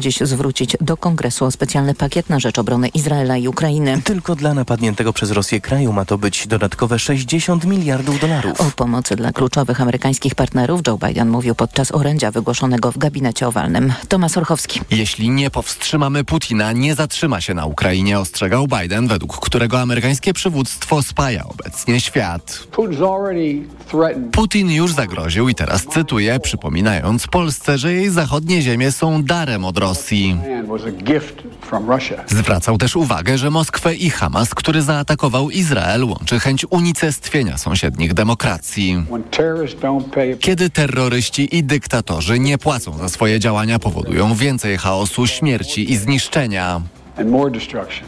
dziś zwrócić do Kongresu o specjalny pakiet na rzecz obrony Izraela i Ukrainy. Tylko dla napadniętego przez Rosję kraju ma to być dodatkowe 60 miliardów dolarów. O pomocy dla kluczowych amerykańskich partnerów Joe Biden mówił podczas orędzia wygłoszonego w gabinecie owalnym. Tomasz Orchowski. Jeśli nie powstrzymamy Putina, nie zatrzyma się na Ukrainie, ostrzegał Biden, według którego amerykańskie przywództwo spaja obecnie świat. Putin już zagroził i teraz cytuję, przypominając Polsce, że jej zachodnie ziemie są darem od Rosji. Zwracał też uwagę, że Moskwę i Hamas, który zaatakował Izrael, łączy chęć unicestwienia sąsiednich demokracji. Kiedy terroryści i dyktatorzy nie płacą za swoje działania, powodują więcej chaosu, śmierci i zniszczenia.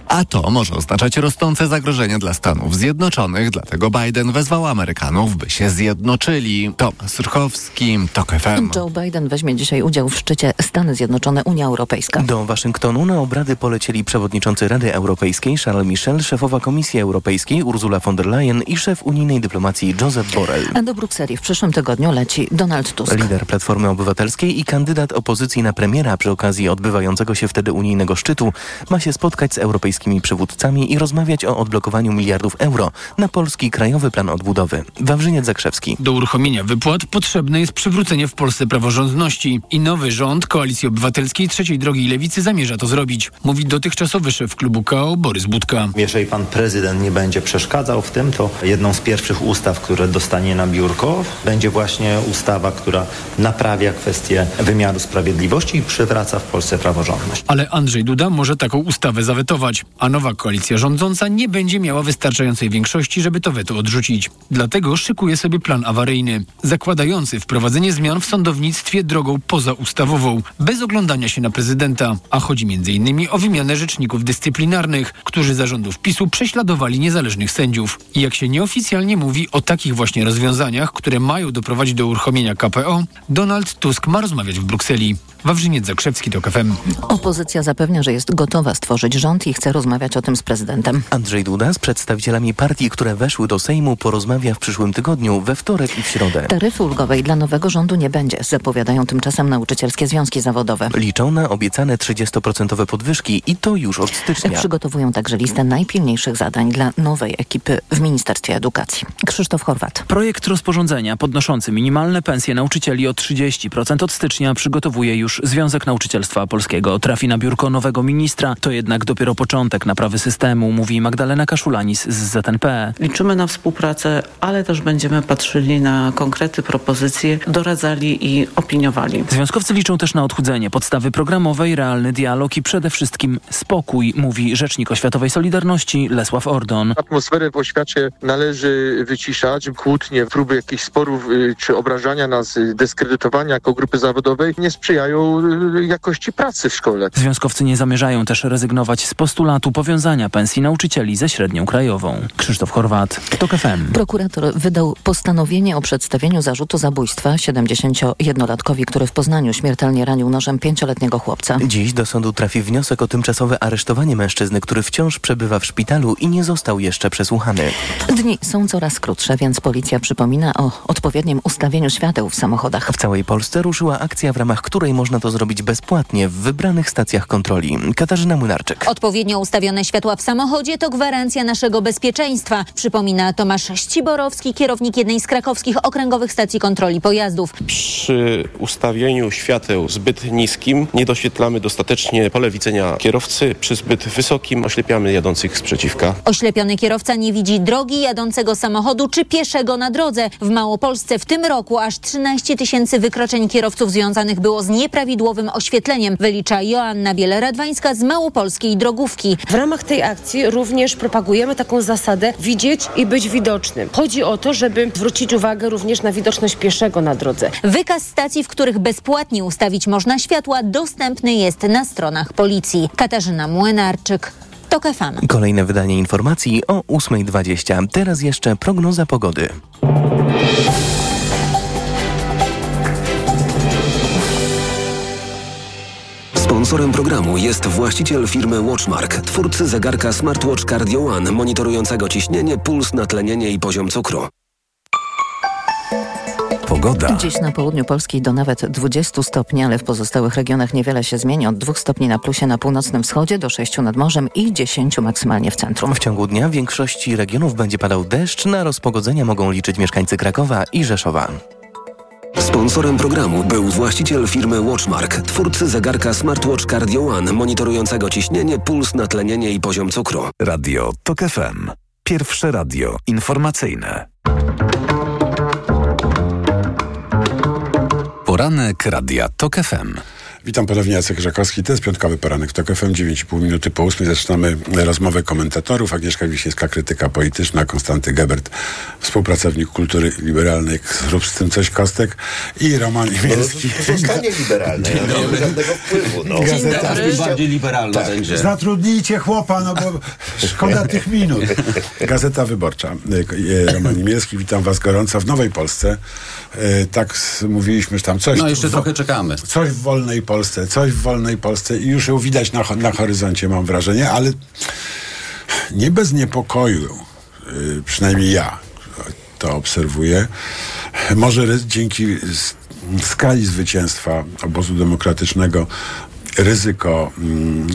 A to może oznaczać rosnące zagrożenie dla Stanów Zjednoczonych, dlatego Biden wezwał Amerykanów, by się zjednoczyli. Tomasz Surchowski, TOK FM. Joe Biden weźmie dzisiaj udział w szczycie Stany Zjednoczone Unia Europejska. Do Waszyngtonu na obrady polecieli przewodniczący Rady Europejskiej Charles Michel, szefowa Komisji Europejskiej Ursula von der Leyen i szef unijnej dyplomacji Joseph Borrell. A do Brukseli w przyszłym tygodniu leci Donald Tusk. Lider Platformy Obywatelskiej i kandydat opozycji na premiera przy okazji odbywającego się wtedy unijnego szczytu ma się spotkać z europejskimi przywódcami i rozmawiać o odblokowaniu miliardów euro na polski Krajowy Plan Odbudowy. Wawrzyniec Zakrzewski. Do uruchomienia wypłat potrzebne jest przywrócenie w Polsce praworządności i nowy rząd Koalicji Obywatelskiej Trzeciej Drogi i Lewicy zamierza to zrobić, mówi dotychczasowy szef klubu KO Borys Budka. Jeżeli pan prezydent nie będzie przeszkadzał w tym, to jedną z pierwszych ustaw, które dostanie na biurko, będzie właśnie ustawa, która naprawia kwestię wymiaru sprawiedliwości i przywraca w Polsce praworządność. Ale Andrzej Duda może taką ustawę zawetować, a nowa koalicja rządząca nie będzie miała wystarczającej większości, żeby to weto odrzucić. Dlatego szykuje sobie plan awaryjny, zakładający wprowadzenie zmian w sądownictwie drogą pozaustawową, bez oglądania się na prezydenta, a chodzi m.in. o wymianę rzeczników dyscyplinarnych, którzy zarządów PiSu prześladowali niezależnych sędziów. I jak się nieoficjalnie mówi o takich właśnie rozwiązaniach, które mają doprowadzić do uruchomienia KPO, Donald Tusk ma rozmawiać w Brukseli. Wawrzyniec Zakrzewski, to FM. Opozycja zapewnia, że jest gotowa stworzyć rząd i chce rozmawiać o tym z prezydentem. Andrzej Duda z przedstawicielami partii, które weszły do Sejmu, porozmawia w przyszłym tygodniu, we wtorek i w środę. Taryfy ulgowej dla nowego rządu nie będzie, zapowiadają tymczasem nauczycielskie związki zawodowe. Liczą na obiecane 30% podwyżki i to już od stycznia. Przygotowują także listę najpilniejszych zadań dla nowej ekipy w Ministerstwie Edukacji. Krzysztof Chorwat. Projekt rozporządzenia podnoszący minimalne pensje nauczycieli o 30% od stycznia przygotowuje już Związek Nauczycielstwa Polskiego. Trafi na biurko nowego ministra. To jednak dopiero początek naprawy systemu, mówi Magdalena Kaszulanis z ZNP. Liczymy na współpracę, ale też będziemy patrzyli na konkrety, propozycje, doradzali i opiniowali. Związkowcy liczą też na odchudzenie podstawy programowej, realny dialog i przede wszystkim spokój, mówi rzecznik oświatowej Solidarności Lesław Ordon. Atmosferę w oświacie należy wyciszać. Kłótnie, próby jakichś sporów y, czy obrażania nas, y, dyskredytowania jako grupy zawodowej nie sprzyjają jakości pracy w szkole. Związkowcy nie zamierzają też rezygnować z postulatu powiązania pensji nauczycieli ze średnią krajową. Krzysztof Chorwat, TOK FM. Prokurator wydał postanowienie o przedstawieniu zarzutu zabójstwa 71-latkowi, który w Poznaniu śmiertelnie ranił nożem pięcioletniego chłopca. Dziś do sądu trafi wniosek o tymczasowe aresztowanie mężczyzny, który wciąż przebywa w szpitalu i nie został jeszcze przesłuchany. Dni są coraz krótsze, więc policja przypomina o odpowiednim ustawieniu świateł w samochodach. W całej Polsce ruszyła akcja, w ramach której można to zrobić bezpłatnie w wybranych stacjach kontroli. Katarzyna Młynarczyk. Odpowiednio ustawione światła w samochodzie to gwarancja naszego bezpieczeństwa, przypomina Tomasz Ściborowski, kierownik jednej z krakowskich okręgowych stacji kontroli pojazdów. Przy ustawieniu świateł zbyt niskim nie doświetlamy dostatecznie pole widzenia kierowcy, przy zbyt wysokim oślepiamy jadących sprzeciwka. Oślepiony kierowca nie widzi drogi jadącego samochodu czy pieszego na drodze. W Małopolsce w tym roku aż 13 tysięcy wykroczeń kierowców związanych było z nieprawidłowym oświetleniem, wylicza Joanna Biele-Radwańska z Małopolskiej Drogówki. W ramach tej akcji również propagujemy taką zasadę widzieć i być widocznym. Chodzi o to, żeby zwrócić uwagę również na widoczność pieszego na drodze. Wykaz stacji, w których bezpłatnie ustawić można światła, dostępny jest na stronach policji. Katarzyna Młynarczyk. TOK FM. Kolejne wydanie informacji o 8.20. Teraz jeszcze prognoza pogody. Sponsorem programu jest właściciel firmy Watchmark, twórcy zegarka Smartwatch Cardio One, monitorującego ciśnienie, puls, natlenienie i poziom cukru. Pogoda. Dziś na południu Polski do nawet 20 stopni, ale w pozostałych regionach niewiele się zmieni. Od 2 stopni na plusie na północnym wschodzie do 6 nad morzem i 10 maksymalnie w centrum. W ciągu dnia w większości regionów będzie padał deszcz. Na rozpogodzenia mogą liczyć mieszkańcy Krakowa i Rzeszowa. Sponsorem programu był właściciel firmy Watchmark, twórcy zegarka Smartwatch Cardio One, monitorującego ciśnienie, puls, natlenienie i poziom cukru. Radio TOK FM. Pierwsze radio informacyjne. Poranek Radia TOK FM. Witam ponownie, Jacek Żakowski. To jest piątkowy poranek w TOK FM, 9,5 minuty po 8. Zaczynamy rozmowę komentatorów. Agnieszka Wiśniewska, krytyka polityczna, Konstanty Gebert, współpracownik kultury liberalnej, zrób z tym coś Kostek i Roman Imielski. No, to zostanie liberalne, ja nie mam żadnego wpływu. No. Gazeta, bardziej liberalna tak. będzie. Zatrudnijcie chłopa, no bo szkoda tych minut. Gazeta Wyborcza. Roman Imielski, witam was gorąco w Nowej Polsce. Tak mówiliśmy, że tam coś... No jeszcze trochę czekamy. Coś w wolnej Polsce Polsce, coś w wolnej Polsce i już ją widać na, na horyzoncie, mam wrażenie, ale nie bez niepokoju, yy, przynajmniej ja to obserwuję. Może dzięki skali zwycięstwa obozu demokratycznego ryzyko um,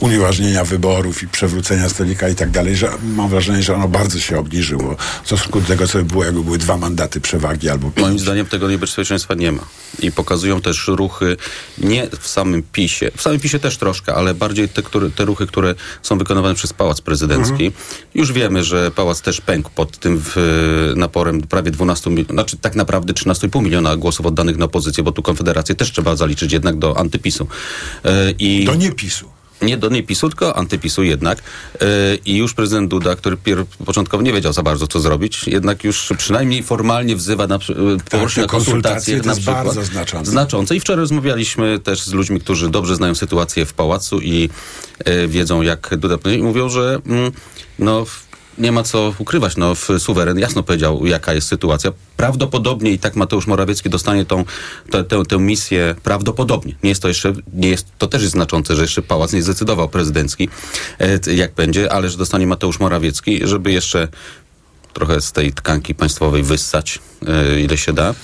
unieważnienia wyborów i przewrócenia stolika i tak dalej, że mam wrażenie, że ono bardzo się obniżyło w stosunku do tego, co by było, jakby były dwa mandaty przewagi albo pięć. Moim zdaniem tego niebezpieczeństwa nie ma. I pokazują też ruchy nie w samym PiSie, w samym PiSie też troszkę, ale bardziej te, które, te ruchy, które są wykonywane przez Pałac Prezydencki. Mhm. Już wiemy, że Pałac też pękł pod tym w, naporem prawie 12 milionów, znaczy tak naprawdę 13,5 miliona głosów oddanych na opozycję, bo tu Konfederację też trzeba zaliczyć jednak do antypisu. E, I do niepisu nie do niepisu, tylko antypisu jednak. Yy, I już prezydent Duda, który pier- początkowo nie wiedział za bardzo, co zrobić, jednak już przynajmniej formalnie wzywa na, yy, tak, na konsultacje na przykład. Bardzo znaczące. znaczące. I wczoraj rozmawialiśmy też z ludźmi, którzy dobrze znają sytuację w pałacu i yy, wiedzą, jak Duda i mówią, że mm, no nie ma co ukrywać. No, suweren jasno powiedział, jaka jest sytuacja. Prawdopodobnie i tak Mateusz Morawiecki dostanie tą, tę, tę, misję prawdopodobnie. Nie jest to jeszcze, nie jest, to też jest znaczące, że jeszcze pałac nie zdecydował prezydencki, e, jak będzie, ale że dostanie Mateusz Morawiecki, żeby jeszcze trochę z tej tkanki państwowej wyssać, yy, ile się da.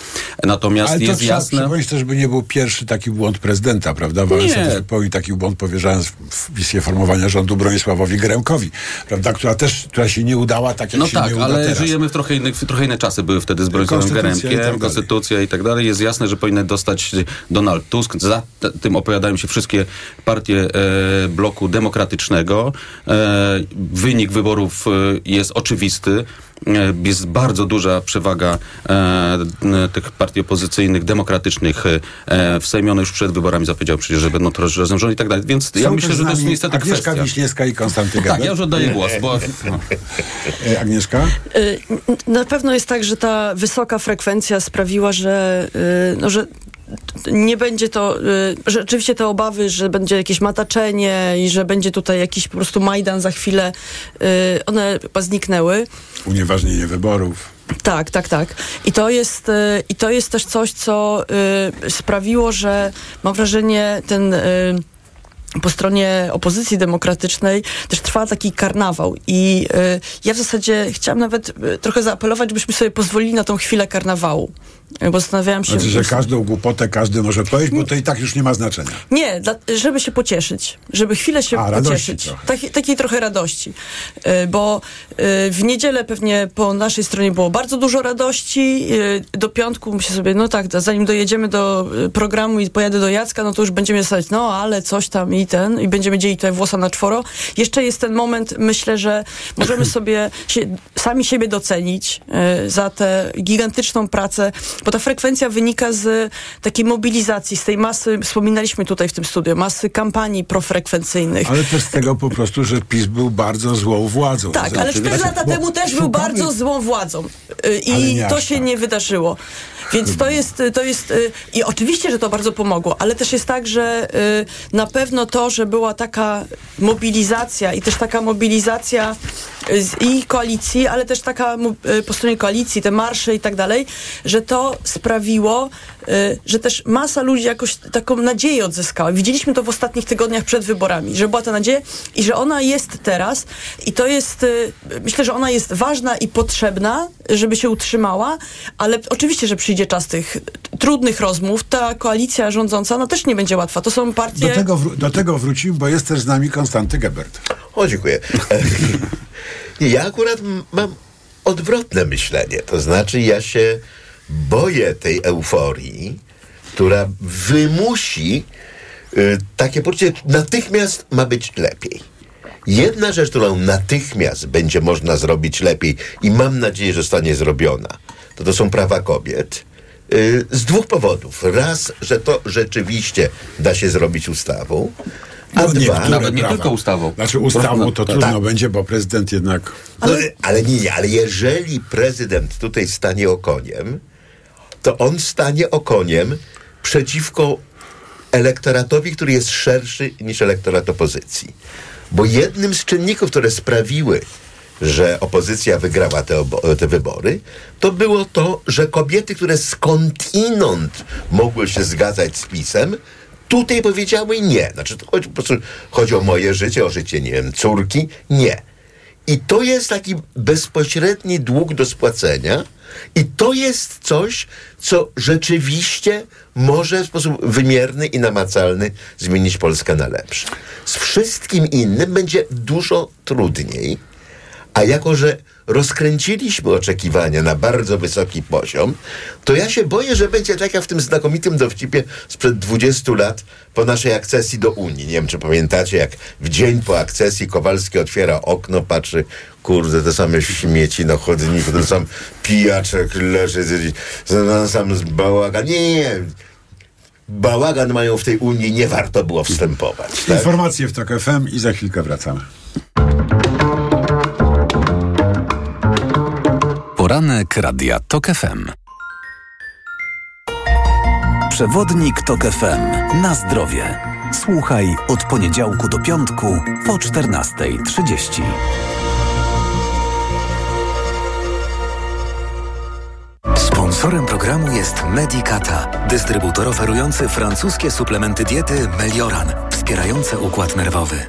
Natomiast Ale jest trzeba jasne... Ale to żeby nie był pierwszy taki błąd prezydenta, prawda? Wałęsa też popełnił taki błąd, powierzając misję formowania rządu Bronisławowi Geremkowi, prawda? Która też, która się nie udała, tak jak no się tak, nie uda ale teraz. żyjemy w trochę, innych, w trochę inne czasy były wtedy z Bronisławem Geremkiem, i tak konstytucja i tak dalej. Jest jasne, że powinien dostać Donald Tusk. Za tym opowiadają się wszystkie partie e, bloku demokratycznego. E, wynik wyborów e, jest oczywisty. E, jest bardzo duża przewaga e, tych partii opozycyjnych, demokratycznych e, w Sejmie. One już przed wyborami zapowiedziały przecież, że będą to razem rządzić i tak dalej. Więc Są ja myślę, że to jest niestety Agnieszka kwestia. Wiśniewska i Konstanty Gebel. Tak, ja już oddaję głos. Bo, no. Agnieszka? Na pewno jest tak, że ta wysoka frekwencja sprawiła, że, no, że nie będzie to, y, rzeczywiście te obawy, że będzie jakieś mataczenie i że będzie tutaj jakiś po prostu Majdan za chwilę, y, one chyba zniknęły. Unieważnienie wyborów. Tak, tak, tak. I to jest, y, i to jest też coś, co sprawiło, że mam wrażenie ten... Po stronie opozycji demokratycznej też trwa taki karnawał i y, ja w zasadzie chciałam nawet y, trochę zaapelować, żebyśmy sobie pozwolili na tą chwilę karnawału. Bo zastanawiałam się... Znaczy, że każdą głupotę każdy może powiedzieć, bo to i tak już nie ma znaczenia. Nie, dla, żeby się pocieszyć. Żeby chwilę się A, pocieszyć. Taki, takiej trochę radości. Y, bo y, w niedzielę pewnie po naszej stronie było bardzo dużo radości. Y, do piątku myślę sobie, no tak, zanim dojedziemy do programu i pojadę do Jacka, no to już będziemy stać, no ale coś tam i ten, i będziemy dzielić tutaj włosa na czworo. Jeszcze jest ten moment, myślę, że możemy sobie się, sami siebie docenić za tę gigantyczną pracę, bo ta frekwencja wynika z takiej mobilizacji, z tej masy, wspominaliśmy tutaj w tym studiu, masy kampanii profrekwencyjnych. Ale też z tego po prostu, że PiS był bardzo złą władzą. Tak, ale cztery lata temu też był bardzo złą władzą. Y, I to się tak. nie wydarzyło. Więc to jest, to jest y, i oczywiście, że to bardzo pomogło, ale też jest tak, że y, na pewno to, że była taka mobilizacja i też taka mobilizacja z, i koalicji, ale też taka y, po stronie koalicji, te marsze i tak dalej, że to sprawiło, że też masa ludzi jakoś taką nadzieję odzyskała. Widzieliśmy to w ostatnich tygodniach przed wyborami, że była ta nadzieja i że ona jest teraz i to jest, myślę, że ona jest ważna i potrzebna, żeby się utrzymała, ale oczywiście, że przyjdzie przyjdzie czas tych trudnych rozmów, ta koalicja rządząca no też nie będzie łatwa. To są partie... Do tego, do tego wrócił, bo jest też z nami Konstanty Gebert. O, dziękuję. Nie, ja akurat mam odwrotne myślenie. To znaczy, ja się boję tej euforii, która wymusi y, takie poczucie, natychmiast ma być lepiej. Jedna rzecz, którą natychmiast będzie można zrobić lepiej i mam nadzieję, że zostanie zrobiona, to to są prawa kobiet. Y, z dwóch powodów. Raz, że to rzeczywiście da się zrobić ustawą, a No, dwa... Nawet nie prawa. tylko ustawą. Znaczy ustawą to No, trudno tak. będzie, bo prezydent jednak... Ale, ale nie, nie, ale jeżeli prezydent tutaj stanie okoniem, to on stanie okoniem przeciwko elektoratowi, który jest szerszy niż elektorat opozycji. Bo jednym z czynników, które sprawiły, że opozycja wygrała te, te wybory, to było to, że kobiety, które skądinąd mogły się zgadzać z PiSem, tutaj powiedziały nie. Znaczy, chodzi, po prostu chodzi o moje życie, o życie, nie wiem, córki. Nie. I to jest taki bezpośredni dług do spłacenia, i to jest coś, co rzeczywiście może w sposób wymierny i namacalny zmienić Polskę na lepsze. Z wszystkim innym będzie dużo trudniej, a jako, że rozkręciliśmy oczekiwania na bardzo wysoki poziom, to ja się boję, że będzie tak jak w tym znakomitym dowcipie sprzed 20 lat po naszej akcesji do Unii. Nie wiem, czy pamiętacie, jak w dzień po akcesji Kowalski otwiera okno, patrzy, kurde, te same śmieci na chodniku, ten sam pijaczek leży, ten sam z bałagan. Nie, nie, nie. Bałagan mają w tej Unii, nie warto było wstępować. Tak? Informacje w TOK FM i za chwilkę wracamy. Poranek Radia TOK FM. Przewodnik TOK FM. Na zdrowie. Słuchaj od poniedziałku do piątku po 14.30. Sponsorem programu jest Medicata, dystrybutor oferujący francuskie suplementy diety Melioran, wspierające układ nerwowy.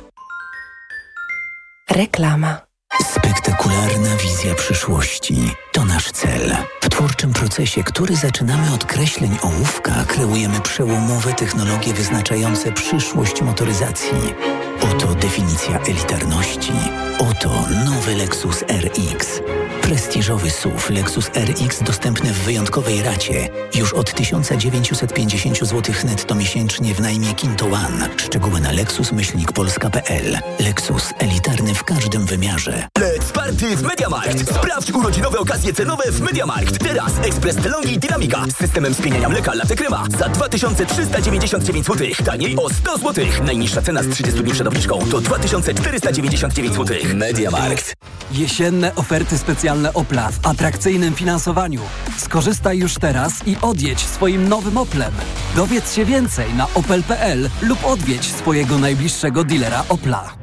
Reklama. Spektakularna wizja przyszłości to nasz cel. W twórczym procesie, który zaczynamy od kreśleń ołówka, kreujemy przełomowe technologie wyznaczające przyszłość motoryzacji. Oto definicja elitarności. Oto nowy Lexus RX. Prestiżowy SUV Lexus RX dostępny w wyjątkowej racie. Już od 1950 zł netto miesięcznie w najmie Kinto One. Szczegóły na lexus-polska.pl. Lexus elitarny w każdym wymiarze. Let's party w MediaMarkt! Sprawdź urodzinowe okazje cenowe w MediaMarkt. Teraz ekspres Telongi Dynamika z systemem spieniania mleka Latte Crema za 2399 zł. Taniej o 100 zł. Najniższa cena z 30 dni przed obniżką to 2499 zł. MediaMarkt. Jesienne oferty specjalne Opla w atrakcyjnym finansowaniu. Skorzystaj już teraz i odjedź swoim nowym Oplem. Dowiedz się więcej na opel.pl lub odwiedź swojego najbliższego dealera Opla.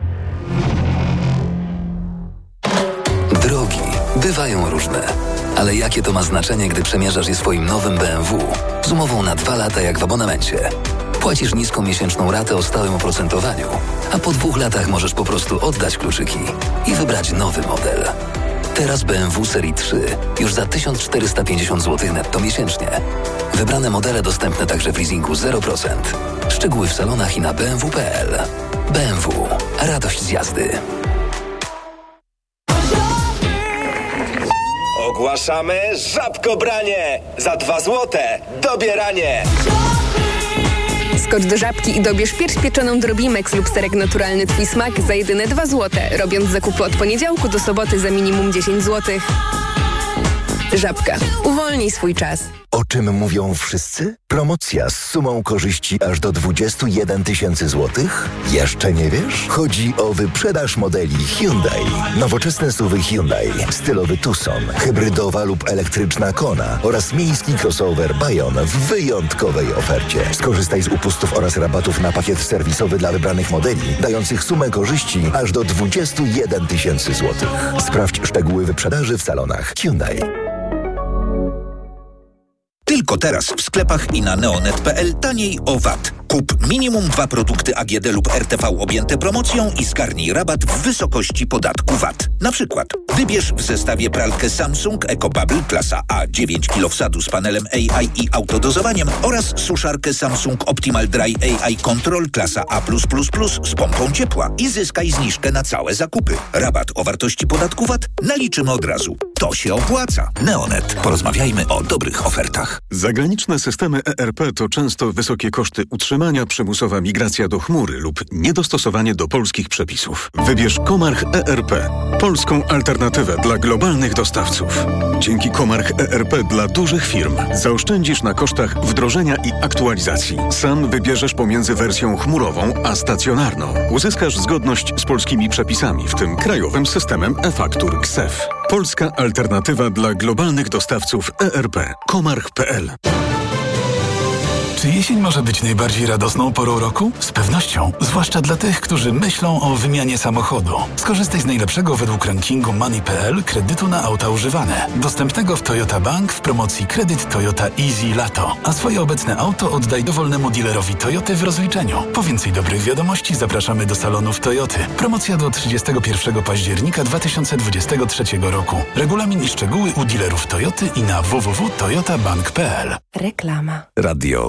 Bywają różne. Ale jakie to ma znaczenie, gdy przemierzasz je swoim nowym BMW? Z umową na dwa lata jak w abonamencie. Płacisz niską miesięczną ratę o stałym oprocentowaniu, a po dwóch latach możesz po prostu oddać kluczyki i wybrać nowy model. Teraz BMW Serii 3 już za 1450 zł netto miesięcznie. Wybrane modele dostępne także w leasingu 0%. Szczegóły w salonach i na bmw.pl. BMW. Radość z jazdy. Ogłaszamy żabkobranie! Za dwa złote dobieranie! Skocz do żabki i dobierz pierś pieczoną Drobimex lub serek naturalny Twój smak za jedyne 2 złote, robiąc zakupy od poniedziałku do soboty za minimum 10 zł. Żabka. Uwolnij swój czas. O czym mówią wszyscy? Promocja z sumą korzyści aż do 21 tysięcy złotych? Jeszcze nie wiesz? Chodzi o wyprzedaż modeli Hyundai. Nowoczesne suwy Hyundai, stylowy Tucson, hybrydowa lub elektryczna Kona oraz miejski crossover Bayon w wyjątkowej ofercie. Skorzystaj z upustów oraz rabatów na pakiet serwisowy dla wybranych modeli, dających sumę korzyści aż do 21 tysięcy złotych. Sprawdź szczegóły wyprzedaży w salonach Hyundai. Tylko teraz w sklepach i na neonet.pl taniej o VAT. Kup minimum dwa produkty AGD lub RTV objęte promocją i zgarnij rabat w wysokości podatku VAT. Na przykład wybierz w zestawie pralkę Samsung EcoBubble klasa A 9 kg wsadu z panelem AI i autodozowaniem oraz suszarkę Samsung Optimal Dry AI Control klasa A+++ z pompą ciepła i zyskaj zniżkę na całe zakupy. Rabat o wartości podatku VAT naliczymy od razu. To się opłaca. Neonet. Porozmawiajmy o dobrych ofertach. Zagraniczne systemy ERP to często wysokie koszty utrzymania, przymusowa migracja do chmury lub niedostosowanie do polskich przepisów. Wybierz Komarch ERP, polską alternatywę dla globalnych dostawców. Dzięki Komarch ERP dla dużych firm zaoszczędzisz na kosztach wdrożenia i aktualizacji. Sam wybierzesz pomiędzy wersją chmurową a stacjonarną. Uzyskasz zgodność z polskimi przepisami, w tym krajowym systemem e-faktur KSEF. Polska alternatywa dla globalnych dostawców ERP. Komarch.pl Czy jesień może być najbardziej radosną porą roku? Z pewnością, zwłaszcza dla tych, którzy myślą o wymianie samochodu. Skorzystaj z najlepszego według rankingu Money.pl kredytu na auta używane. Dostępnego w Toyota Bank w promocji kredyt Toyota Easy Lato. A swoje obecne auto oddaj dowolnemu dealerowi Toyoty w rozliczeniu. Po więcej dobrych wiadomości zapraszamy do salonów Toyoty. Promocja do 31 października 2023 roku. Regulamin i szczegóły u dealerów Toyoty i na www.toyotabank.pl. Reklama. Radio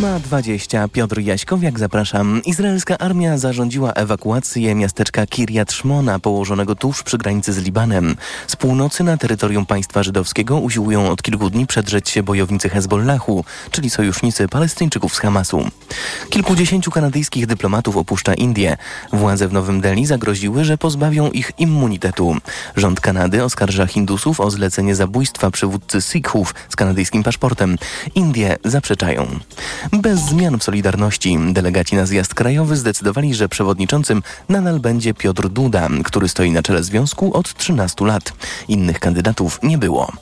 8.20 Piotr Jaśkowiak, zapraszam. Izraelska armia zarządziła ewakuację miasteczka Kirjat Szmona, położonego tuż przy granicy z Libanem. Z północy na terytorium państwa żydowskiego usiłują od kilku dni przedrzeć się bojownicy Hezbollahu, czyli sojusznicy Palestyńczyków z Hamasu. Kilkudziesięciu kanadyjskich dyplomatów opuszcza Indię. Władze w Nowym Delhi zagroziły, że pozbawią ich immunitetu. Rząd Kanady oskarża Hindusów o zlecenie zabójstwa przywódcy Sikhów z kanadyjskim paszportem. Indie zaprzeczają. Bez zmian w Solidarności delegaci na zjazd krajowy zdecydowali, że przewodniczącym nadal będzie Piotr Duda, który stoi na czele związku od 13 lat. Innych kandydatów nie było.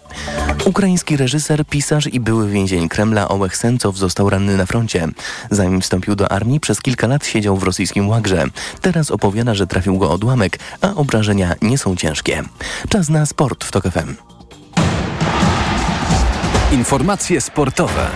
Ukraiński reżyser, pisarz i były więzień Kremla Ołech Sencow został ranny na froncie. Zanim wstąpił do armii, przez kilka lat siedział w rosyjskim łagrze. Teraz opowiada, że trafił go odłamek, a obrażenia nie są ciężkie. Czas na sport w TOK FM. Informacje sportowe.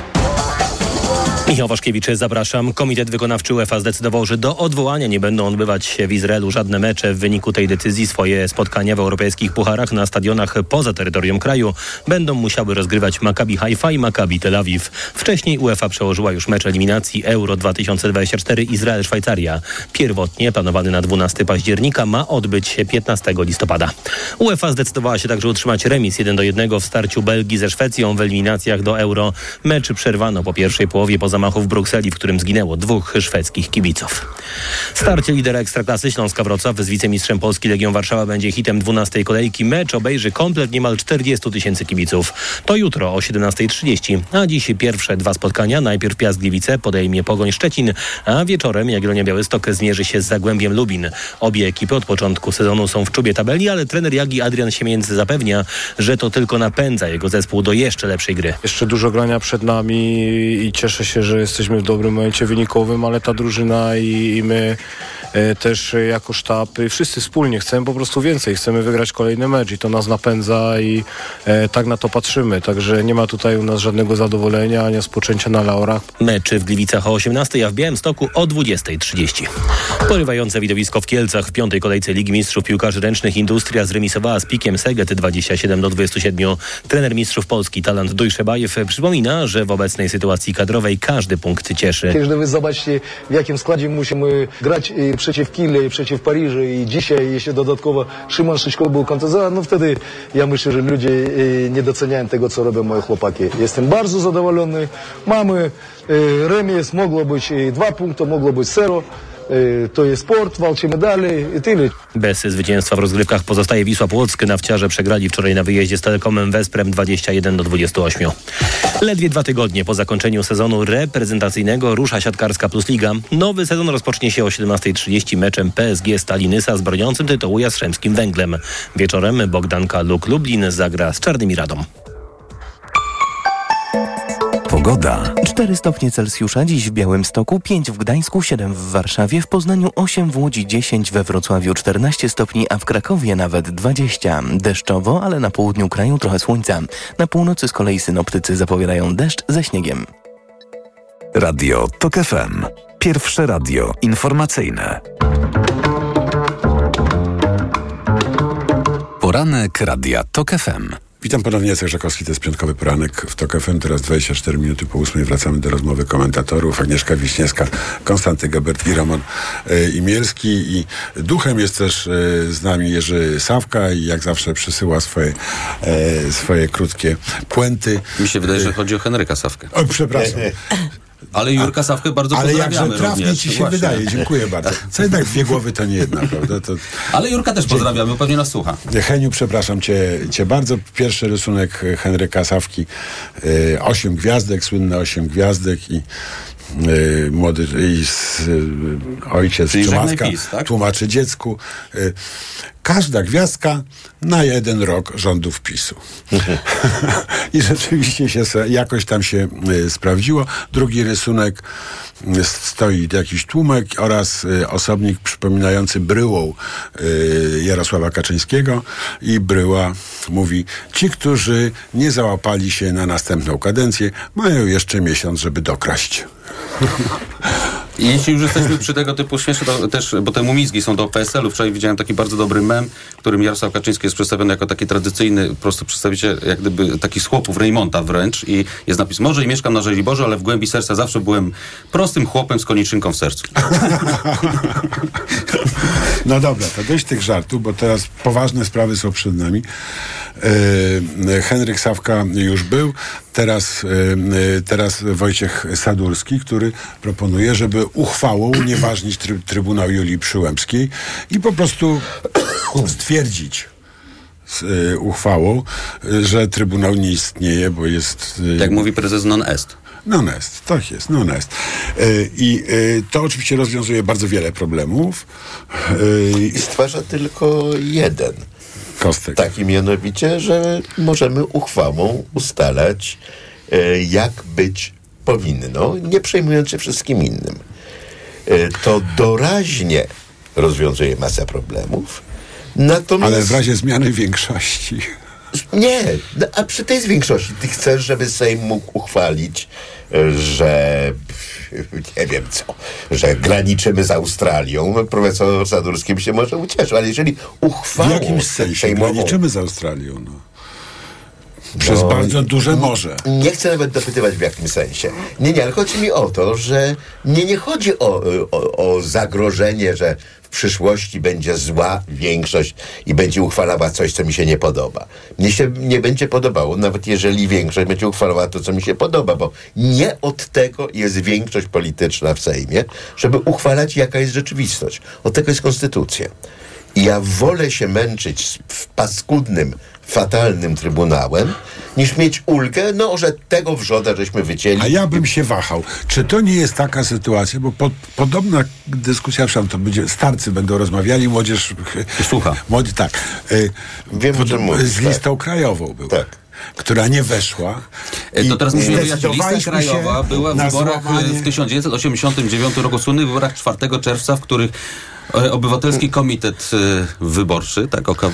Michał Waszkiewicz, zapraszam. Komitet Wykonawczy UEFA zdecydował, że do odwołania nie będą odbywać się w Izraelu żadne mecze. W wyniku tej decyzji swoje spotkania w europejskich pucharach na stadionach poza terytorium kraju będą musiały rozgrywać Maccabi Haifa i Maccabi Tel Awiw. Wcześniej UEFA przełożyła już mecz eliminacji Euro 2024 Izrael-Szwajcaria. Pierwotnie planowany na 12 października ma odbyć się 15 listopada. UEFA zdecydowała się także utrzymać remis 1 do 1 w starciu Belgii ze Szwecją w eliminacjach do Euro. Mecz przerwano po pierwszej połowie po zamachu w Brukseli, w którym zginęło dwóch szwedzkich kibiców. Starcie lidera Ekstraklasy Śląska Wrocław z wicemistrzem Polski Legią Warszawa będzie hitem 12 kolejki. Mecz obejrzy komplet niemal 40 tysięcy kibiców. To jutro o 17.30, a dziś pierwsze dwa spotkania. Najpierw Piast Gliwice podejmie Pogoń Szczecin, a wieczorem Jagiellonia Białystok zmierzy się z Zagłębiem Lubin. Obie ekipy od początku sezonu są w czubie tabeli, ale trener Jagi Adrian Siemiędzy zapewnia, że to tylko napędza jego zespół do jeszcze lepszej gry. Jeszcze dużo grania przed nami i cieszę się, że jesteśmy w dobrym momencie wynikowym, ale ta drużyna i, i my e, też jako sztab, wszyscy wspólnie chcemy po prostu więcej. Chcemy wygrać kolejny mecz i to nas napędza i e, tak na to patrzymy. Także nie ma tutaj u nas żadnego zadowolenia, ani spoczęcia na laurach. Mecz w Gliwicach o 18, a w Białymstoku o 20.30. Porywające widowisko w Kielcach w piątej kolejce Ligi Mistrzów Piłkarzy Ręcznych Industria zremisowała z Pikiem Seget 27 do 27. Trener Mistrzów Polski Talant Dujszebajew przypomina, że w obecnej sytuacji kadrowej każdy punkt cieszy. Kiedy wy zobaczcie, w jakim składzie musimy grać i przeciw Kille, i przeciw Paryżu i dzisiaj jeszcze dodatkowo Szymon Szyćko był kontuzowany, no wtedy ja myślę, że ludzie e, nie doceniają tego, co robią moje chłopaki. Jestem bardzo zadowolony. Mamy e, remis, mogło być e, dwa punkty, mogło być zero. E, To jest sport, walczymy dalej i tyle. Bez zwycięstwa w rozgrywkach pozostaje Wisła Płock. Nawciarze przegrali wczoraj na wyjeździe z Telekomem Wesprem 21 do 28. Ledwie dwa tygodnie po zakończeniu sezonu reprezentacyjnego rusza siatkarska Plus Liga. Nowy sezon rozpocznie się o 17.30 meczem PSG Stali Nysa z broniącym tytułu Jastrzębskim Węglem. Wieczorem Bogdanka Luk Lublin zagra z Czarnymi Radą. Pogoda. 4 stopnie Celsjusza, dziś w Białymstoku, 5 w Gdańsku, 7 w Warszawie, w Poznaniu 8, w Łodzi 10, we Wrocławiu 14 stopni, a w Krakowie nawet 20. Deszczowo, ale na południu kraju trochę słońca. Na północy z kolei synoptycy zapowiadają deszcz ze śniegiem. Radio TOK FM. Pierwsze radio informacyjne. Poranek Radia TOK FM. Witam ponownie, Jacek Żakowski, to jest piątkowy poranek w TOK FM. Teraz 24 minuty po ósmej wracamy do rozmowy komentatorów. Agnieszka Wiśniewska, Konstanty Gebert i Roman e, Imielski. I duchem jest też e, z nami Jerzy Sawka i jak zawsze przysyła swoje, e, swoje krótkie puenty. Mi się wydaje, że chodzi o Henryka Sawkę. O, przepraszam. Ale Jurka Sawkę bardzo Ale pozdrawiamy jakże trafnie również. ci się Właśnie. wydaje. Dziękuję bardzo. Co jednak dwie głowy to nie jedna, prawda? To... Ale Jurka też pozdrawiamy, pewnie nas słucha. Heniu, przepraszam cię, cię bardzo. Pierwszy rysunek Henryka Sawki. y, Osiem gwiazdek, słynne osiem gwiazdek i y, młody i s, y, ojciec Czyli PiS, tak? tłumaczy dziecku. y, Każda gwiazdka na jeden rok rządów PiSu. I rzeczywiście się jakoś tam się y, sprawdziło. Drugi rysunek y, stoi jakiś tłumek oraz y, osobnik przypominający bryłą Jarosława Kaczyńskiego i bryła mówi, ci, którzy nie załapali się na następną kadencję, mają jeszcze miesiąc, żeby dokraść. I jeśli już jesteśmy przy tego typu śmieszne, to też, bo te mumizgi są do PSL-u. Wczoraj widziałem taki bardzo dobry mem, którym Jarosław Kaczyński jest przedstawiony jako taki tradycyjny, po prostu przedstawiciel jak gdyby takich chłopów Reymonta wręcz i jest napis, może i mieszkam na Żoliborzu, ale w głębi serca zawsze byłem prostym chłopem z koniczynką w sercu. No dobra, to dość tych żartów, bo teraz poważne sprawy są przed nami. E, Henryk Sawka już był, teraz, e, e, teraz Wojciech Sadurski, który proponuje, żeby uchwałą unieważnić tryb, Trybunał Julii Przyłębskiej i po prostu stwierdzić z e, uchwałą, że Trybunał nie istnieje, bo jest... e, Jak mówi prezes non est. Non est, tak jest, non est. I e, to oczywiście rozwiązuje bardzo wiele problemów. I stwarza tylko jeden. Kostek. Taki mianowicie, że możemy uchwałą ustalać, e, jak być powinno, nie przejmując się wszystkim innym. E, to doraźnie rozwiązuje masę problemów. Natomiast... Ale w razie zmiany większości. Nie, no, a przy tej większości ty chcesz, żeby Sejm mógł uchwalić, że nie wiem co, że graniczymy z Australią. Profesor Sadurski by się może ucieszył, ale jeżeli uchwałą W jakimś sensie graniczymy z Australią. No. Przez No, bardzo duże morze. Nie chcę nawet dopytywać w jakim sensie. Nie, nie, ale chodzi mi o to, że nie, nie chodzi o, o, o zagrożenie, że w przyszłości będzie zła większość i będzie uchwalała coś, co mi się nie podoba. Mnie się nie będzie podobało, nawet jeżeli większość będzie uchwalała to, co mi się podoba, bo nie od tego jest większość polityczna w Sejmie, żeby uchwalać, jaka jest rzeczywistość. Od tego jest konstytucja. I ja wolę się męczyć w paskudnym, fatalnym trybunałem, niż mieć ulgę, no, że tego wrzoda żeśmy wycięli. A ja bym się wahał. Czy to nie jest taka sytuacja, bo po, podobna dyskusja, przepraszam, to będzie, starcy będą rozmawiali, młodzież... Słucha. Młodzi, tak. Y, Wiem, o czym mówisz, Z tak. listą krajową była. Która nie weszła. E, To teraz musimy wyjaśnić. Lista krajowa była w wyborach e, złamanie- w 1989 roku, słynnych wyborach 4 czerwca, w których e, Obywatelski Komitet e, Wyborczy, tak, OKW?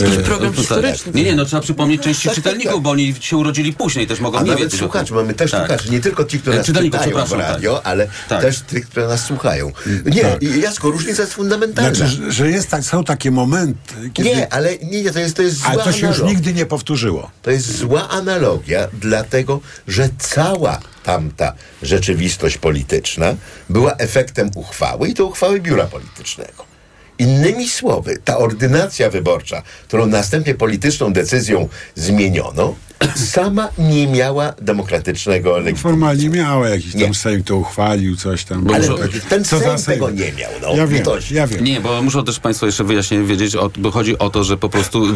Jakiś E, program historyczny. Nie, nie, no trzeba przypomnieć części Tak, tak, czytelników, tak. bo oni się urodzili później, też mogą A nie nawet wiedzieć. słuchaczy, mamy też Tak. słuchaczy, nie tylko ci, którzy E, nas czytają w radio, tak. ale Tak. też tych, które nas słuchają. Nie, Tak. Jasko, różnica jest fundamentalna. Znaczy, że, że jest tak, są takie momenty, kiedy... Nie, ale nie, nie, to jest, to jest zła Ale to się już nigdy nie powtórzyło. To jest zła analogia, dlatego że cała tamta rzeczywistość polityczna była efektem uchwały i to uchwały biura politycznego. Innymi słowy, ta ordynacja wyborcza, którą następnie polityczną decyzją zmieniono, sama nie miała demokratycznego legitymacji. Formalnie miała jakiś tam Sejm to uchwalił, coś tam. Ale takie- ten co Sejm Sejm? tego nie miał, no, ja wiem, ja wiem. Nie, bo muszą też Państwo jeszcze wyjaśnić, wiedzieć, o, bo chodzi o to, że po prostu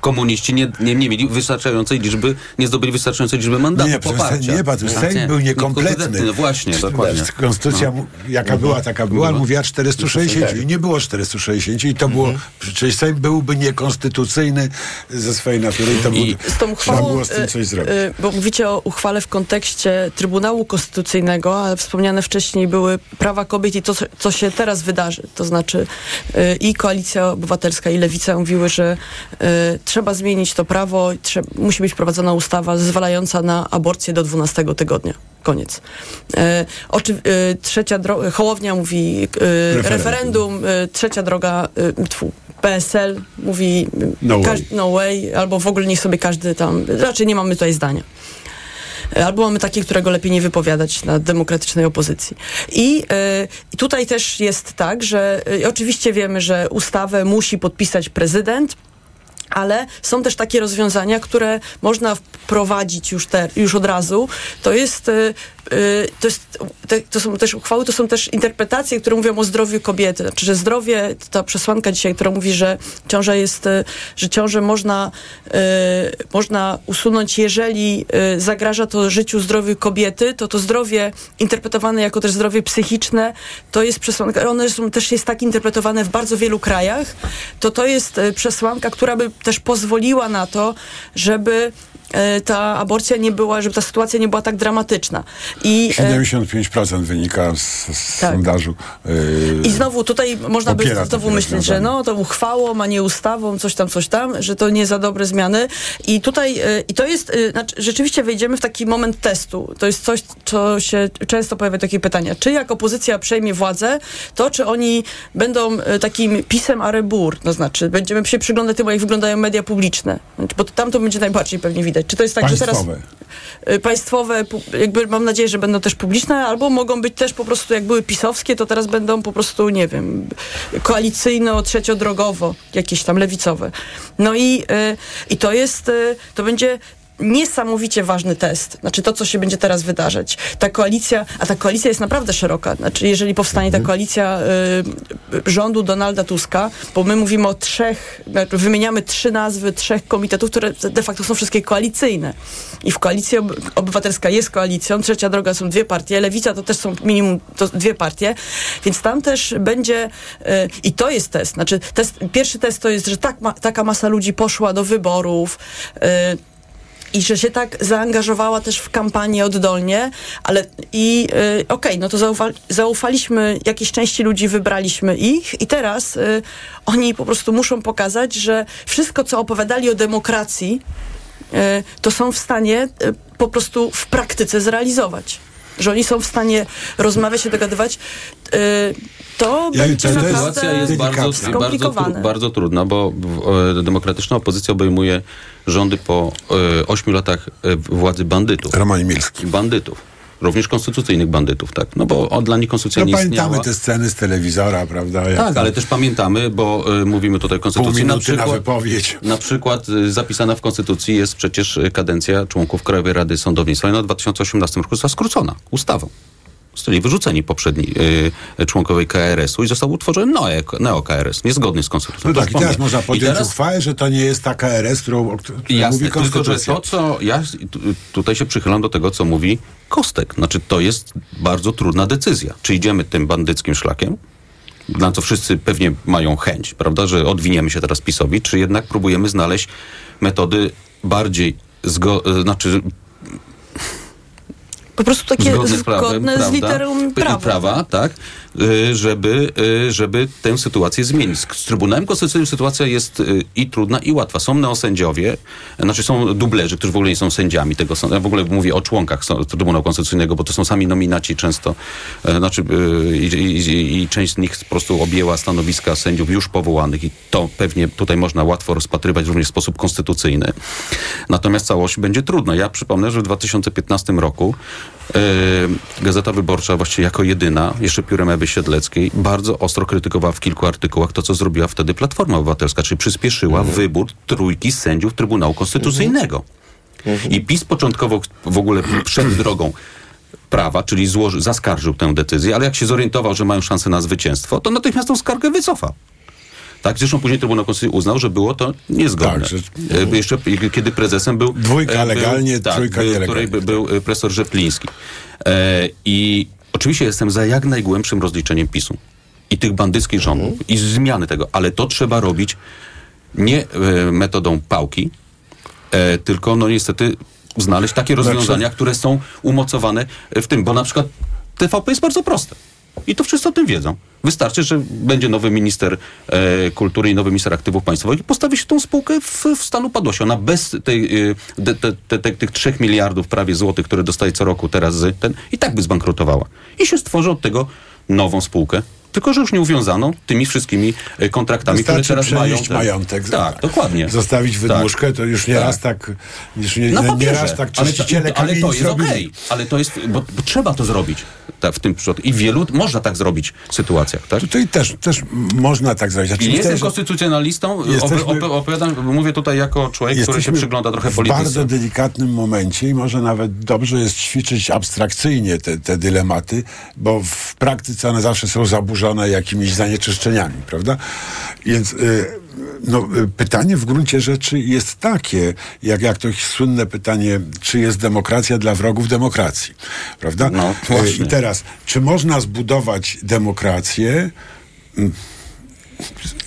komuniści nie, nie, nie mieli wystarczającej liczby, nie zdobyli wystarczającej liczby mandatów, Nie, poparcia. nie, bo ten No, Sejm nie, był niekompletny. No właśnie, dokładnie. Konstytucja, No. jaka była, taka była, Mhm. mówiła 460 i nie było 460 i to było, przecież Sejm byłby niekonstytucyjny ze swojej natury i to I- był Z tą uchwałą było z tym coś zrobić. e, Bo mówicie o uchwale w kontekście Trybunału Konstytucyjnego, ale wspomniane wcześniej były prawa kobiet i to, co- się teraz wydarzy. To znaczy e, i Koalicja Obywatelska, i Lewica mówiły, że trzeba zmienić to prawo, musi być wprowadzona ustawa zezwalająca na aborcję do 12 tygodnia. Koniec. E, oczy, e, trzecia droga, Hołownia mówi e, Referendum. referendum, trzecia droga, tfu, PSL mówi No way. no way, albo w ogóle niech sobie każdy tam, raczej nie mamy tutaj zdania. Albo mamy takie, którego lepiej nie wypowiadać na demokratycznej opozycji. I, i tutaj też jest tak, że e, oczywiście wiemy, że ustawę musi podpisać prezydent, ale są też takie rozwiązania, które można wprowadzić już, te, już od razu. To jest, y, y, to, jest to są też uchwały, to są też interpretacje, które mówią o zdrowiu kobiety. Znaczy, że zdrowie, ta przesłanka dzisiaj, która mówi, że ciąża jest, y, że ciążę można, y, można usunąć, jeżeli y, zagraża to życiu, zdrowiu kobiety, to to zdrowie interpretowane jako też zdrowie psychiczne, to jest przesłanka, one są, też jest tak interpretowane w bardzo wielu krajach, to to jest y, przesłanka, która by też pozwoliła na to, żeby y, ta aborcja nie była, żeby ta sytuacja nie była tak dramatyczna. I, e, 75% wynika z, z Tak. sondażu. yy, I znowu tutaj można by znowu myśleć, że no to uchwałą, a nie ustawą, coś tam, coś tam, że to nie za dobre zmiany. I tutaj, i to jest, y, znaczy, rzeczywiście wejdziemy w taki moment testu. To jest coś, co się często pojawia takie pytania. Czy jak opozycja przejmie władzę, to czy oni będą takim pisem a rebur, to znaczy będziemy się przyglądać temu, jak wyglądają media publiczne. Znaczy, Bo tam to będzie najbardziej pewnie widać. Czy to jest tak, że teraz Państwowe. y, państwowe, jakby mam nadzieję, że będą też publiczne, albo mogą być też po prostu, jak były pisowskie, to teraz będą po prostu, nie wiem, koalicyjno, trzeciodrogowo, jakieś tam lewicowe. No i, y, i to jest, y, to będzie niesamowicie ważny test. Znaczy to, co się będzie teraz wydarzać. Ta koalicja, a ta koalicja jest naprawdę szeroka. Znaczy, jeżeli powstanie ta koalicja y, rządu Donalda Tuska, bo my mówimy o trzech, znaczy wymieniamy trzy nazwy trzech komitetów, które de facto są wszystkie koalicyjne. I w koalicji ob- obywatelska jest koalicją, trzecia droga są dwie partie, lewica to też są minimum to dwie partie, więc tam też będzie y, i to jest test. Znaczy, test, pierwszy test to jest, że tak ma, taka masa ludzi poszła do wyborów, y, i że się tak zaangażowała też w kampanię oddolnie, ale i y, okej, no to zaufa, zaufaliśmy jakiejś części ludzi, wybraliśmy ich i teraz y, oni po prostu muszą pokazać, że wszystko, co opowiadali o demokracji, y, to są w stanie y, po prostu w praktyce zrealizować. Że oni są w stanie rozmawiać się, dogadywać. Y, to Ja- będzie to jest- naprawdę Sytuacja jest bardzo, bardzo, bardzo trudna, bo e, demokratyczna opozycja obejmuje rządy po e, ośmiu latach e, władzy bandytów. Roman Milski. Bandytów. Również konstytucyjnych bandytów, tak. No bo dla nich konstytucja No nie pamiętamy istniała. te sceny z telewizora, prawda? Jak Tak, ale też pamiętamy, bo y, mówimy tutaj o konstytucji. Na minuty na, przykład, wypowiedź. na przykład y, zapisana w konstytucji jest przecież kadencja członków Krajowej Rady Sądownictwa i ona w 2018 roku została skrócona ustawą. Zostali wyrzuceni poprzedni y, członkowie KRS-u i został utworzony neo- neo-KRS, niezgodny z konstytucją. No tak, i teraz można podjąć teraz- uchwałę, że to nie jest ta KRS, którą, o której mówi Jasne, tylko że konstytucja. to, co ja tu- tutaj się przychylam do tego, co mówi Kostek. Znaczy, to jest bardzo trudna decyzja. Czy idziemy tym bandyckim szlakiem, na co wszyscy pewnie mają chęć, prawda, że odwiniemy się teraz PiSowi, czy jednak próbujemy znaleźć metody bardziej zgo- znaczy Po prostu takie zgodne z prawem, zgodne z literą prawa. prawa tak, y, żeby, y, żeby tę sytuację zmienić. Z Trybunałem Konstytucyjnym sytuacja jest y, i trudna, i łatwa. Są neosędziowie, znaczy są dublerzy, którzy w ogóle nie są sędziami tego sądu. Ja w ogóle mówię o członkach Trybunału Konstytucyjnego, bo to są sami nominaci często, e, znaczy y, i, i, i część z nich po prostu objęła stanowiska sędziów już powołanych i to pewnie tutaj można łatwo rozpatrywać również w sposób konstytucyjny. Natomiast całość będzie trudna. Ja przypomnę, że w 2015 roku Gazeta Wyborcza właściwie jako jedyna, jeszcze piórem Ewy Siedleckiej, bardzo ostro krytykowała w kilku artykułach to, co zrobiła wtedy Platforma Obywatelska, czyli przyspieszyła wybór trójki sędziów Trybunału Konstytucyjnego. I PiS początkowo w ogóle przed drogą prawa, czyli złoży, zaskarżył tę decyzję, ale jak się zorientował, że mają szansę na zwycięstwo, to natychmiast tą skargę wycofał. Tak, zresztą później Trybunał Konstytucyjny uznał, że było to niezgodne. Tak, że- E, Jeszcze kiedy prezesem był... Dwójka e, legalnie, tak, trójka był, nielegalnie. której by- był e, profesor Rzepliński. E, I oczywiście jestem za jak najgłębszym rozliczeniem PiSu i tych bandyckich rządów i zmiany tego, ale to trzeba robić nie e, metodą pałki, tylko no niestety znaleźć takie Znaczy- rozwiązania, które są umocowane w tym, bo na przykład TVP jest bardzo proste. I to wszyscy o tym wiedzą. Wystarczy, że będzie nowy minister e, kultury i nowy minister aktywów państwowych i postawi się tą spółkę w, w stan upadłości. Ona bez tej, e, tych 3 miliardów prawie złotych, które dostaje co roku teraz ten, i tak by zbankrutowała. I się stworzy od tego nową spółkę. Tylko, że już nie uwiązaną tymi wszystkimi e, kontraktami, które Wystarczy teraz mają. te- majątek. Tak, dokładnie. Zostawić wydmuszkę, to już nie Tak. raz tak, już nie, nie, nie raz tak ale, czyściciele to, ale to jest okej. Ale to jest, bo, bo trzeba to zrobić tak, w tym przypadku. I w wielu można tak zrobić sytuacjach, tak? Tutaj też, też można tak zrobić. Znaczy, I nie jestem konstytucjonalistą, Jesteśmy- op, op, opowiadam, mówię tutaj jako człowiek, który się przygląda trochę w polityce. bardzo delikatnym momencie i może nawet dobrze jest ćwiczyć abstrakcyjnie te, te dylematy, bo w praktyce one zawsze są zaburzone jakimiś zanieczyszczeniami, prawda? Więc y, no, y, pytanie w gruncie rzeczy jest takie, jak, jak to słynne pytanie, czy jest demokracja dla wrogów demokracji, prawda? No, Y, właśnie. I teraz, czy można zbudować demokrację mm,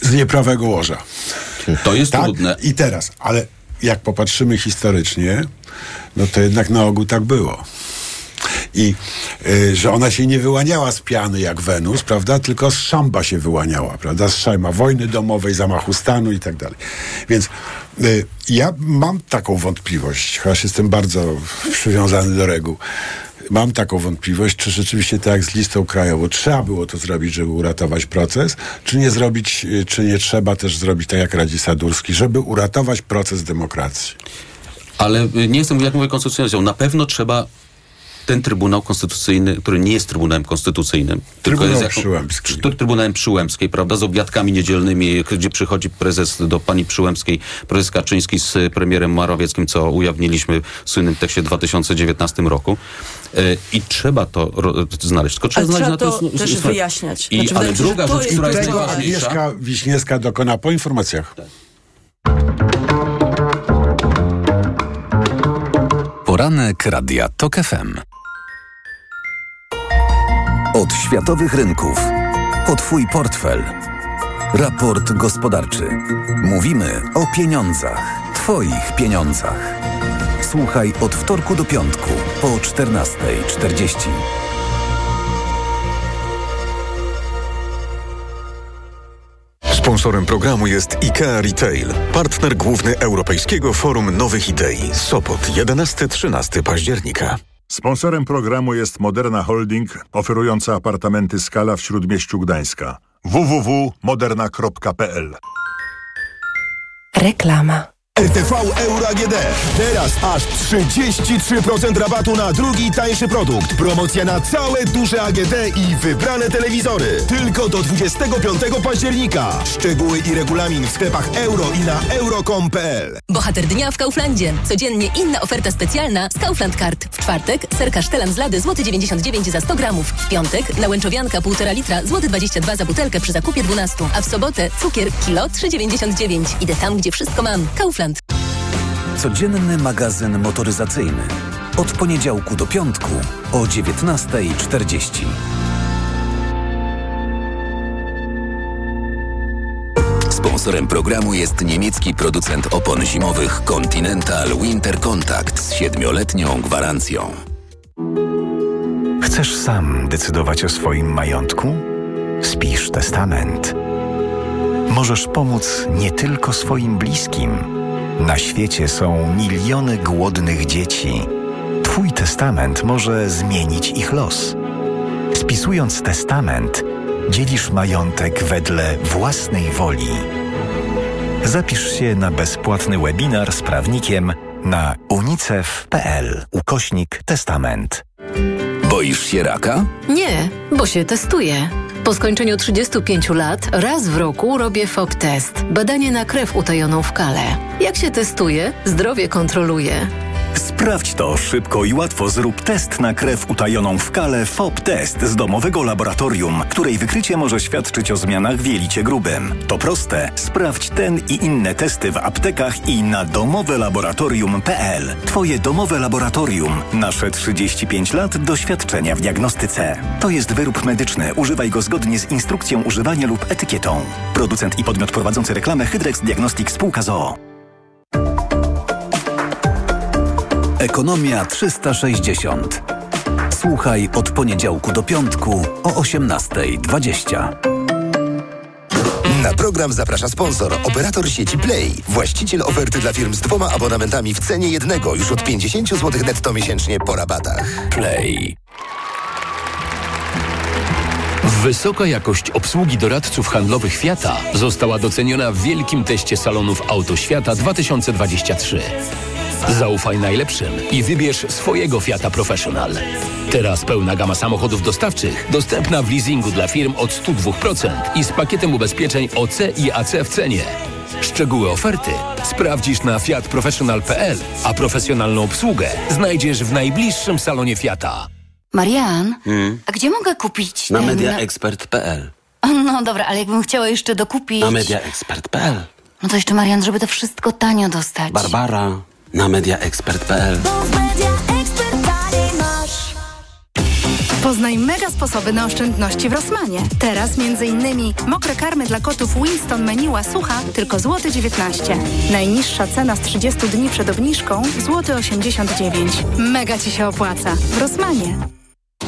z nieprawego łoża? To jest tak? trudne. I teraz, ale jak popatrzymy historycznie, no to jednak na ogół tak było. I y, że ona się nie wyłaniała z piany jak Wenus, prawda? Tylko z szamba się wyłaniała, prawda? Z szajma wojny domowej, zamachu stanu i tak dalej. Więc y, ja mam taką wątpliwość, chociaż jestem bardzo przywiązany do reguł. Mam taką wątpliwość, czy rzeczywiście tak jak z listą krajową trzeba było to zrobić, żeby uratować proces, czy nie zrobić, y, czy nie trzeba też zrobić tak jak radzi Sadurski, żeby uratować proces demokracji. Ale y, nie jestem, jak mówię, konstytucjonalistą. Na pewno trzeba ten Trybunał Konstytucyjny, który nie jest Trybunałem Konstytucyjnym, tylko Trybunał jest Przyłębski. Tr- Trybunałem Przyłębskiej, prawda, z obiadkami niedzielnymi, gdzie przychodzi prezes do pani Przyłębskiej, prezes Kaczyński z premierem Morawieckim, co ujawniliśmy w słynnym tekście w 2019 roku. Y, I trzeba to znaleźć. Tylko trzeba Ale znaleźć trzeba na to to też wyjaśniać. I, Znaczy, ale druga rzecz, jest która jest Tego najważniejsza... Agnieszka Wiśniewska dokona po informacjach. Poranek Radia TOK FM. Od światowych rynków. Po Twój portfel. Raport gospodarczy. Mówimy o pieniądzach. Twoich pieniądzach. Słuchaj od wtorku do piątku po 14.40. Sponsorem programu jest IKEA Retail, partner główny Europejskiego Forum Nowych Idei. Sopot, 11-13 października. Sponsorem programu jest Moderna Holding, oferująca apartamenty Skala w Śródmieściu Gdańska. www.moderna.pl Reklama. RTV Euro AGD. Teraz aż 33% rabatu na drugi tańszy produkt. Promocja na całe duże AGD i wybrane telewizory. Tylko do 25 października. Szczegóły i regulamin w sklepach euro i na euro.com.pl. Bohater dnia w Kauflandzie. Codziennie inna oferta specjalna z Kaufland Card. W czwartek serka sztelan z lady złoty 99 za 100 gramów. W piątek nałęczowianka 1,5 litra złoty 22 za butelkę przy zakupie 12. A w sobotę cukier kilo 3,99. Idę tam, gdzie wszystko mam. Kaufland. Codzienny magazyn motoryzacyjny. Od poniedziałku do piątku o 19.40. Sponsorem programu jest niemiecki producent opon zimowych Continental Winter Contact z siedmioletnią gwarancją. Chcesz sam decydować o swoim majątku? Spisz testament. Możesz pomóc nie tylko swoim bliskim. Na świecie są miliony głodnych dzieci. Twój testament może zmienić ich los. Spisując testament, dzielisz majątek wedle własnej woli. Zapisz się na bezpłatny webinar z prawnikiem na unicef.pl ukośnik testament. Boisz się raka? Nie, bo się testuję. Po skończeniu 35 lat raz w roku robię FOB test. Badanie na krew utajoną w kale. Jak się testuje, zdrowie kontroluje. Sprawdź to szybko i łatwo. Zrób test na krew utajoną w kale FOB Test z domowego laboratorium, której wykrycie może świadczyć o zmianach w jelicie grubym. To proste. Sprawdź ten i inne testy w aptekach i na domowelaboratorium.pl. Twoje domowe laboratorium. Nasze 35 lat doświadczenia w diagnostyce. To jest wyrób medyczny. Używaj go zgodnie z instrukcją używania lub etykietą. Producent i podmiot prowadzący reklamę Hydrex Diagnostics Spółka ZOO. Ekonomia 360. Słuchaj od poniedziałku do piątku o 18.20. Na program zaprasza sponsor, operator sieci Play, właściciel oferty dla firm z dwoma abonamentami w cenie jednego już od 50 zł netto miesięcznie po rabatach. Play. Wysoka jakość obsługi doradców handlowych Fiata została doceniona w wielkim teście salonów Auto Świata 2023. Zaufaj najlepszym i wybierz swojego Fiata Professional. Teraz pełna gama samochodów dostawczych dostępna w leasingu dla firm od 102% i z pakietem ubezpieczeń OC i AC w cenie. Szczegóły oferty sprawdzisz na fiatprofessional.pl, a profesjonalną obsługę znajdziesz w najbliższym salonie Fiata. Marian, a gdzie mogę kupić Na ten- mediaexpert.pl. No dobra, ale jakbym chciała jeszcze dokupić... Na mediaexpert.pl. No to jeszcze Marian, żeby to wszystko tanio dostać. Barbara na mediaexpert.pl. Poznaj mega sposoby na oszczędności w Rosmanie. Teraz m.in. mokre karmy dla kotów Winston Meniła Sucha tylko złoty 19. Najniższa cena z 30 dni przed obniżką złoty 89. Mega Ci się opłaca. W Rosmanie.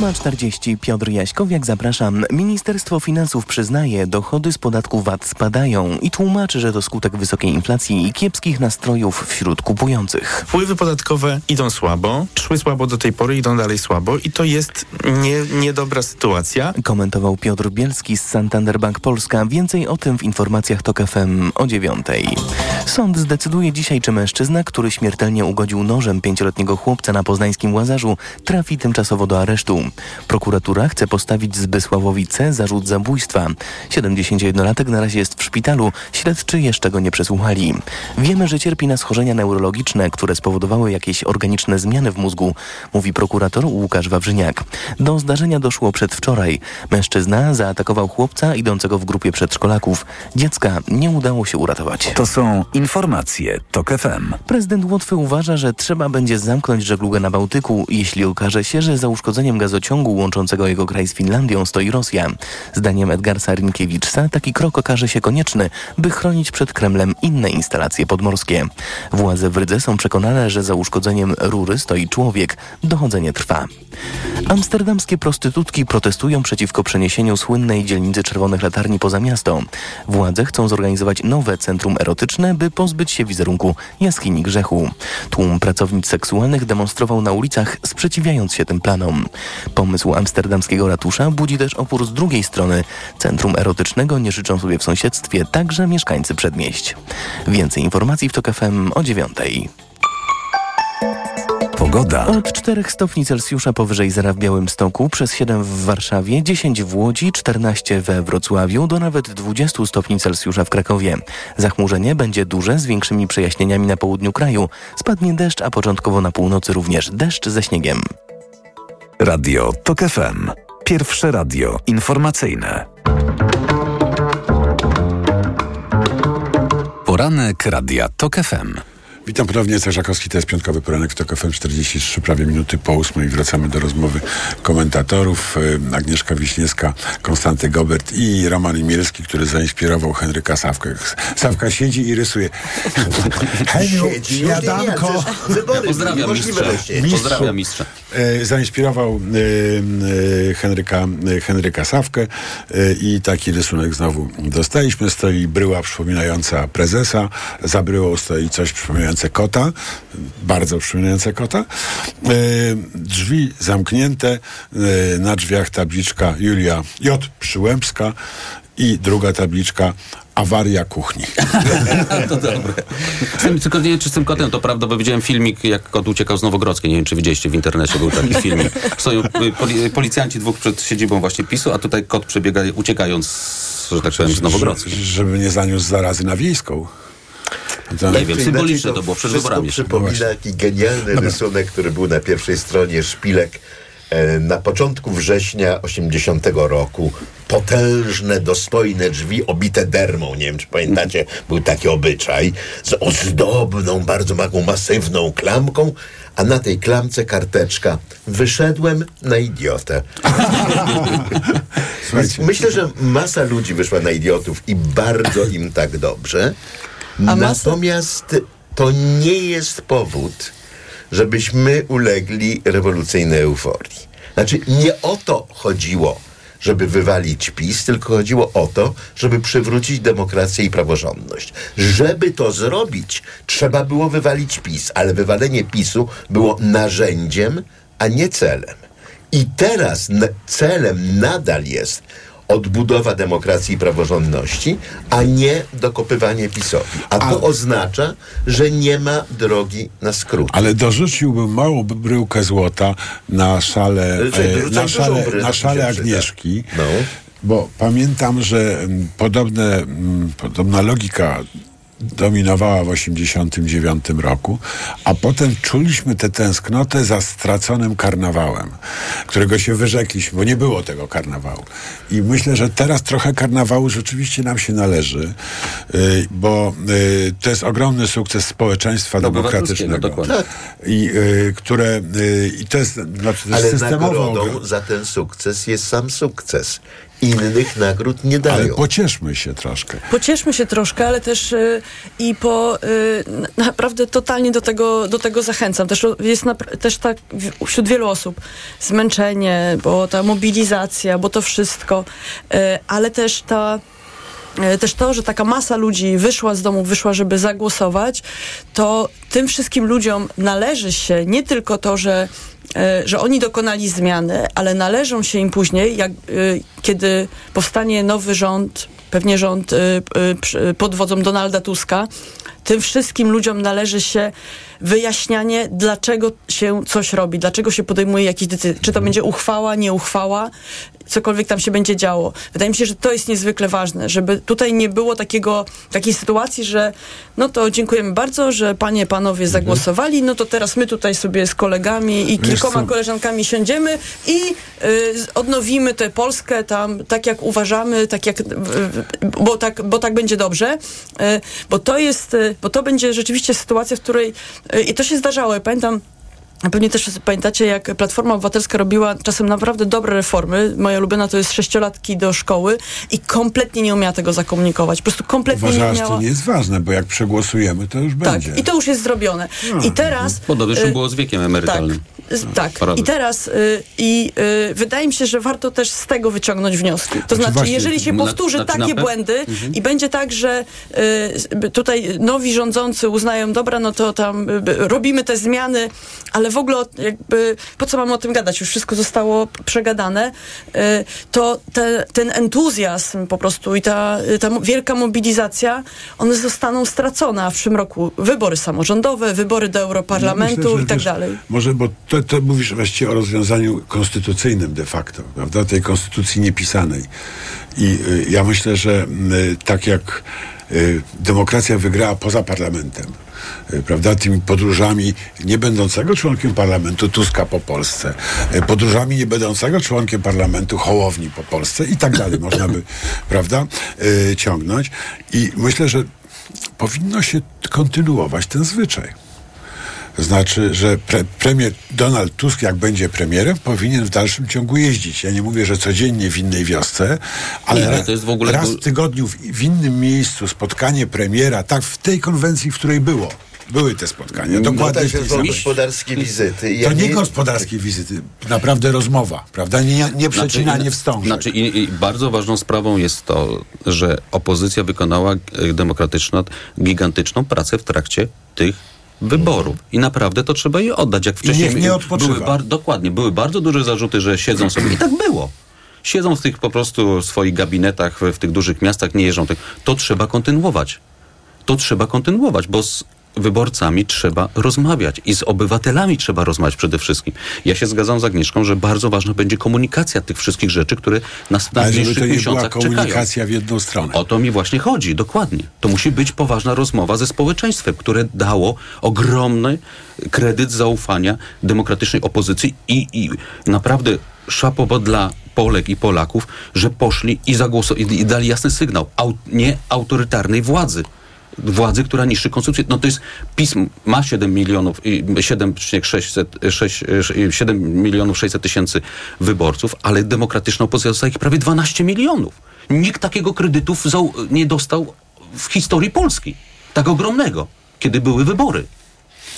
8.40 Piotr Jaśkowiak, zapraszam. Ministerstwo Finansów przyznaje, dochody z podatku VAT spadają i tłumaczy, że to skutek wysokiej inflacji i kiepskich nastrojów wśród kupujących. Wpływy podatkowe idą słabo, szły słabo do tej pory, idą dalej słabo i to jest nie, niedobra sytuacja. Komentował Piotr Bielski z Santander Bank Polska. Więcej o tym w informacjach TOK FM o dziewiątej. Sąd zdecyduje dzisiaj, czy mężczyzna, który śmiertelnie ugodził nożem pięcioletniego chłopca na poznańskim Łazarzu, trafi tymczasowo do aresztu. Prokuratura chce postawić Zbysławowi C. zarzut zabójstwa. 71-latek na razie jest w szpitalu, śledczy jeszcze go nie przesłuchali. Wiemy, że cierpi na schorzenia neurologiczne, które spowodowały jakieś organiczne zmiany w mózgu, mówi prokurator Łukasz Wawrzyniak. Do zdarzenia doszło przedwczoraj. Mężczyzna zaatakował chłopca idącego w grupie przedszkolaków. Dziecka nie udało się uratować. To są informacje TOK FM. Prezydent Łotwy uważa, że trzeba będzie zamknąć żeglugę na Bałtyku, jeśli okaże się, że za uszkodzeniem gazociągu łączącego jego kraj z Finlandią stoi Rosja. Zdaniem Edgarsa Rinkiewicza taki krok okaże się konieczny, by chronić przed Kremlem inne instalacje podmorskie. Władze w Rydze są przekonane, że za uszkodzeniem rury stoi człowiek. Dochodzenie trwa. Amsterdamskie prostytutki protestują przeciwko przeniesieniu słynnej dzielnicy Czerwonych Latarni poza miasto. Władze chcą zorganizować nowe centrum erotyczne, by pozbyć się wizerunku jaskini grzechu. Tłum pracownic seksualnych demonstrował na ulicach, sprzeciwiając się tym planom. Pomysł amsterdamskiego ratusza budzi też opór z drugiej strony. Centrum erotycznego nie życzą sobie w sąsiedztwie także mieszkańcy przedmieść. Więcej informacji w TOK FM o dziewiątej. Pogoda. Od 4 stopni Celsjusza powyżej zera w Białymstoku, przez 7 w Warszawie, 10 w Łodzi, 14 we Wrocławiu, do nawet 20 stopni Celsjusza w Krakowie. Zachmurzenie będzie duże z większymi przejaśnieniami na południu kraju. Spadnie deszcz, a początkowo na północy również deszcz ze śniegiem. Radio TOK FM. Pierwsze radio informacyjne. Poranek Radia TOK FM. Witam ponownie, Cerzakowski, to jest piątkowy poranek w TOK FM 43, prawie minuty po ósmej. Wracamy do rozmowy komentatorów. Y, Agnieszka Wiśniewska, Konstanty Gobert i Roman Imielski, który zainspirował Henryka Sawkę. Sawka siedzi i rysuje. Heniu, wybory Pozdrawiam mistrza. Mistrzu. Pozdrawiam mistrza. E, zainspirował e, e, Henryka, Henryka Sawkę i taki rysunek znowu dostaliśmy. Stoi bryła przypominająca prezesa, za bryłą stoi coś przypominające kota, bardzo przypominające kota. E, drzwi zamknięte, e, na drzwiach tabliczka Julia J. Przyłębska i druga tabliczka awaria kuchni. to dobre. Z tym, tylko nie wiem, czy z tym kotem to prawda, bo widziałem filmik, jak kot uciekał z Nowogrodzkiej. Nie wiem, czy widzieliście w internecie, był taki filmik. Stoją y, poli, policjanci dwóch przed siedzibą właśnie PiSu, a tutaj kot przebiega uciekając, że tak powiem, z Nowogrodzkiej. Żeby nie zaniósł zarazy na wiejską. Tak, Nie wiem, symboliczne to było przed wszystko wyborami. przypomina taki genialny rysunek, który był na pierwszej stronie szpilek e, na początku września 80 roku. Potężne, dostojne drzwi obite dermą. Nie wiem, czy pamiętacie, był taki obyczaj z ozdobną, bardzo taką masywną klamką, a na tej klamce karteczka. Wyszedłem na idiotę. Myślę, że masa ludzi wyszła na idiotów i bardzo im tak dobrze. Natomiast to nie jest powód, żebyśmy ulegli rewolucyjnej euforii. Znaczy, nie o to chodziło, żeby wywalić PiS, tylko chodziło o to, żeby przywrócić demokrację i praworządność. Żeby to zrobić, trzeba było wywalić PiS, ale wywalenie PiSu było narzędziem, a nie celem. I teraz celem nadal jest odbudowa demokracji i praworządności, a nie dokopywanie PiSowi. A to oznacza, że nie ma drogi na skrót. Ale dorzuciłbym małą bryłkę złota na szale, e, na szale, na szale. Agnieszki. No. Bo pamiętam, że mm, podobne, mm, podobna logika dominowała w 1989 roku, a potem czuliśmy tę tęsknotę za straconym karnawałem, którego się wyrzekliśmy, bo nie było tego karnawału. I myślę, że teraz trochę karnawału rzeczywiście nam się należy, y, bo y, to jest ogromny sukces społeczeństwa demokratycznego. dokładnie. I, y, które, I to jest, znaczy, to jest Ale systemowo nagrodą za ten sukces jest sam sukces. Innych nagród nie dają. Ale pocieszmy się troszkę. Pocieszmy się troszkę, ale też y, i po y, na- naprawdę totalnie do tego, do tego zachęcam. Też jest napra- też tak wśród wielu osób zmęczenie, bo ta mobilizacja, bo to wszystko, y, ale też ta też to, że taka masa ludzi wyszła z domu, wyszła, żeby zagłosować, to tym wszystkim ludziom należy się nie tylko to, że, że oni dokonali zmiany, ale należą się im później, jak, e, kiedy powstanie nowy rząd, pewnie rząd e, przy- pod wodzą Donalda Tuska, tym wszystkim ludziom należy się wyjaśnianie, dlaczego się coś robi, dlaczego się podejmuje jakieś decyzje. Czy to będzie uchwała, nie uchwała, cokolwiek tam się będzie działo. Wydaje mi się, że to jest niezwykle ważne, żeby tutaj nie było takiego, takiej sytuacji, że no to dziękujemy bardzo, że panie, panowie zagłosowali, no to teraz my tutaj sobie z kolegami i kilkoma koleżankami siądziemy i y, odnowimy tę Polskę tam tak jak uważamy, tak jak, y, y, bo tak, bo tak będzie dobrze, y, bo to jest, y, bo to będzie rzeczywiście sytuacja, w której y, i to się zdarzało, ja pamiętam a Pewnie też pamiętacie, jak Platforma Obywatelska robiła czasem naprawdę dobre reformy. Moja ulubiona to jest sześciolatki do szkoły i kompletnie nie umiała tego zakomunikować. Po prostu kompletnie nie Uważasz, umiała. to nie jest ważne, bo jak przegłosujemy, to już tak, będzie. i to już jest zrobione. I teraz... Podobnie y, było z wiekiem emerytalnym. z- Tak, Paradokс. i teraz y, i y, wydaje mi się, że warto też z tego wyciągnąć wnioski. To znaczy, właśnie, jeżeli się na- powtórzy znaczy takie na pe- błędy Mhm. i będzie tak, że y, tutaj nowi rządzący uznają, dobra, no to tam robimy te zmiany, ale w ogóle jakby po co mamy o tym gadać? Już wszystko zostało przegadane. To te, ten entuzjazm po prostu i ta, ta wielka mobilizacja, one zostaną stracone, a w przyszłym roku wybory samorządowe, wybory do Europarlamentu myślę, i tak dalej. Może, bo to, to mówisz właściwie o rozwiązaniu konstytucyjnym de facto, prawda? Tej konstytucji niepisanej. I y, ja myślę, że y, tak jak y, demokracja wygrała poza parlamentem, y, prawda, tymi podróżami nie będącego członkiem parlamentu Tuska po Polsce, y, podróżami nie będącego członkiem parlamentu Hołowni po Polsce i tak dalej można by, prawda, y, ciągnąć. I myślę, że powinno się kontynuować ten zwyczaj. To znaczy, że pre, premier Donald Tusk, jak będzie premierem, powinien w dalszym ciągu jeździć. Ja nie mówię, że codziennie w innej wiosce, ale, Nie, ra- to jest w ogóle- raz w tygodniu w, w innym miejscu spotkanie premiera, tak w tej konwencji, w której było. Były te spotkania. No Dokładnie że są samej. gospodarskie wizyty. I To ja nie gospodarskie wizyty, naprawdę rozmowa, prawda? Nie, nie przecinanie Znaczy, wstążek. Znaczy, i, i bardzo ważną sprawą jest to, że opozycja wykonała e, demokratyczną, gigantyczną pracę w trakcie tych wyborów. I naprawdę to trzeba jej oddać. Jak wcześniej niech nie odpoczywa. były bar, dokładnie, były bardzo duże zarzuty, że siedzą sobie. I tak było. siedzą w tych po prostu swoich gabinetach w, w tych dużych miastach, nie jeżdżą. To trzeba kontynuować. To trzeba kontynuować, bo z wyborcami trzeba rozmawiać i z obywatelami trzeba rozmawiać przede wszystkim. Ja się zgadzam z Agnieszką, że bardzo ważna będzie komunikacja tych wszystkich rzeczy, które nas w Ale najbliższych to nie była miesiącach czekają. komunikacja w jedną stronę. O to mi właśnie chodzi, dokładnie. To musi być poważna rozmowa ze społeczeństwem, które dało ogromny kredyt zaufania demokratycznej opozycji i, i naprawdę szapoba dla Polek i Polaków, że poszli i zagłosowali i dali jasny sygnał au, nie autorytarnej władzy. Władzy, która niszczy konstytucję. No to jest pism, ma 7 milionów, i 7,600 6, 7 milionów 600 tysięcy wyborców, ale demokratyczna opozycja dostaje ich prawie 12 milionów. Nikt takiego kredytów nie dostał w historii Polski. Tak ogromnego, kiedy były wybory.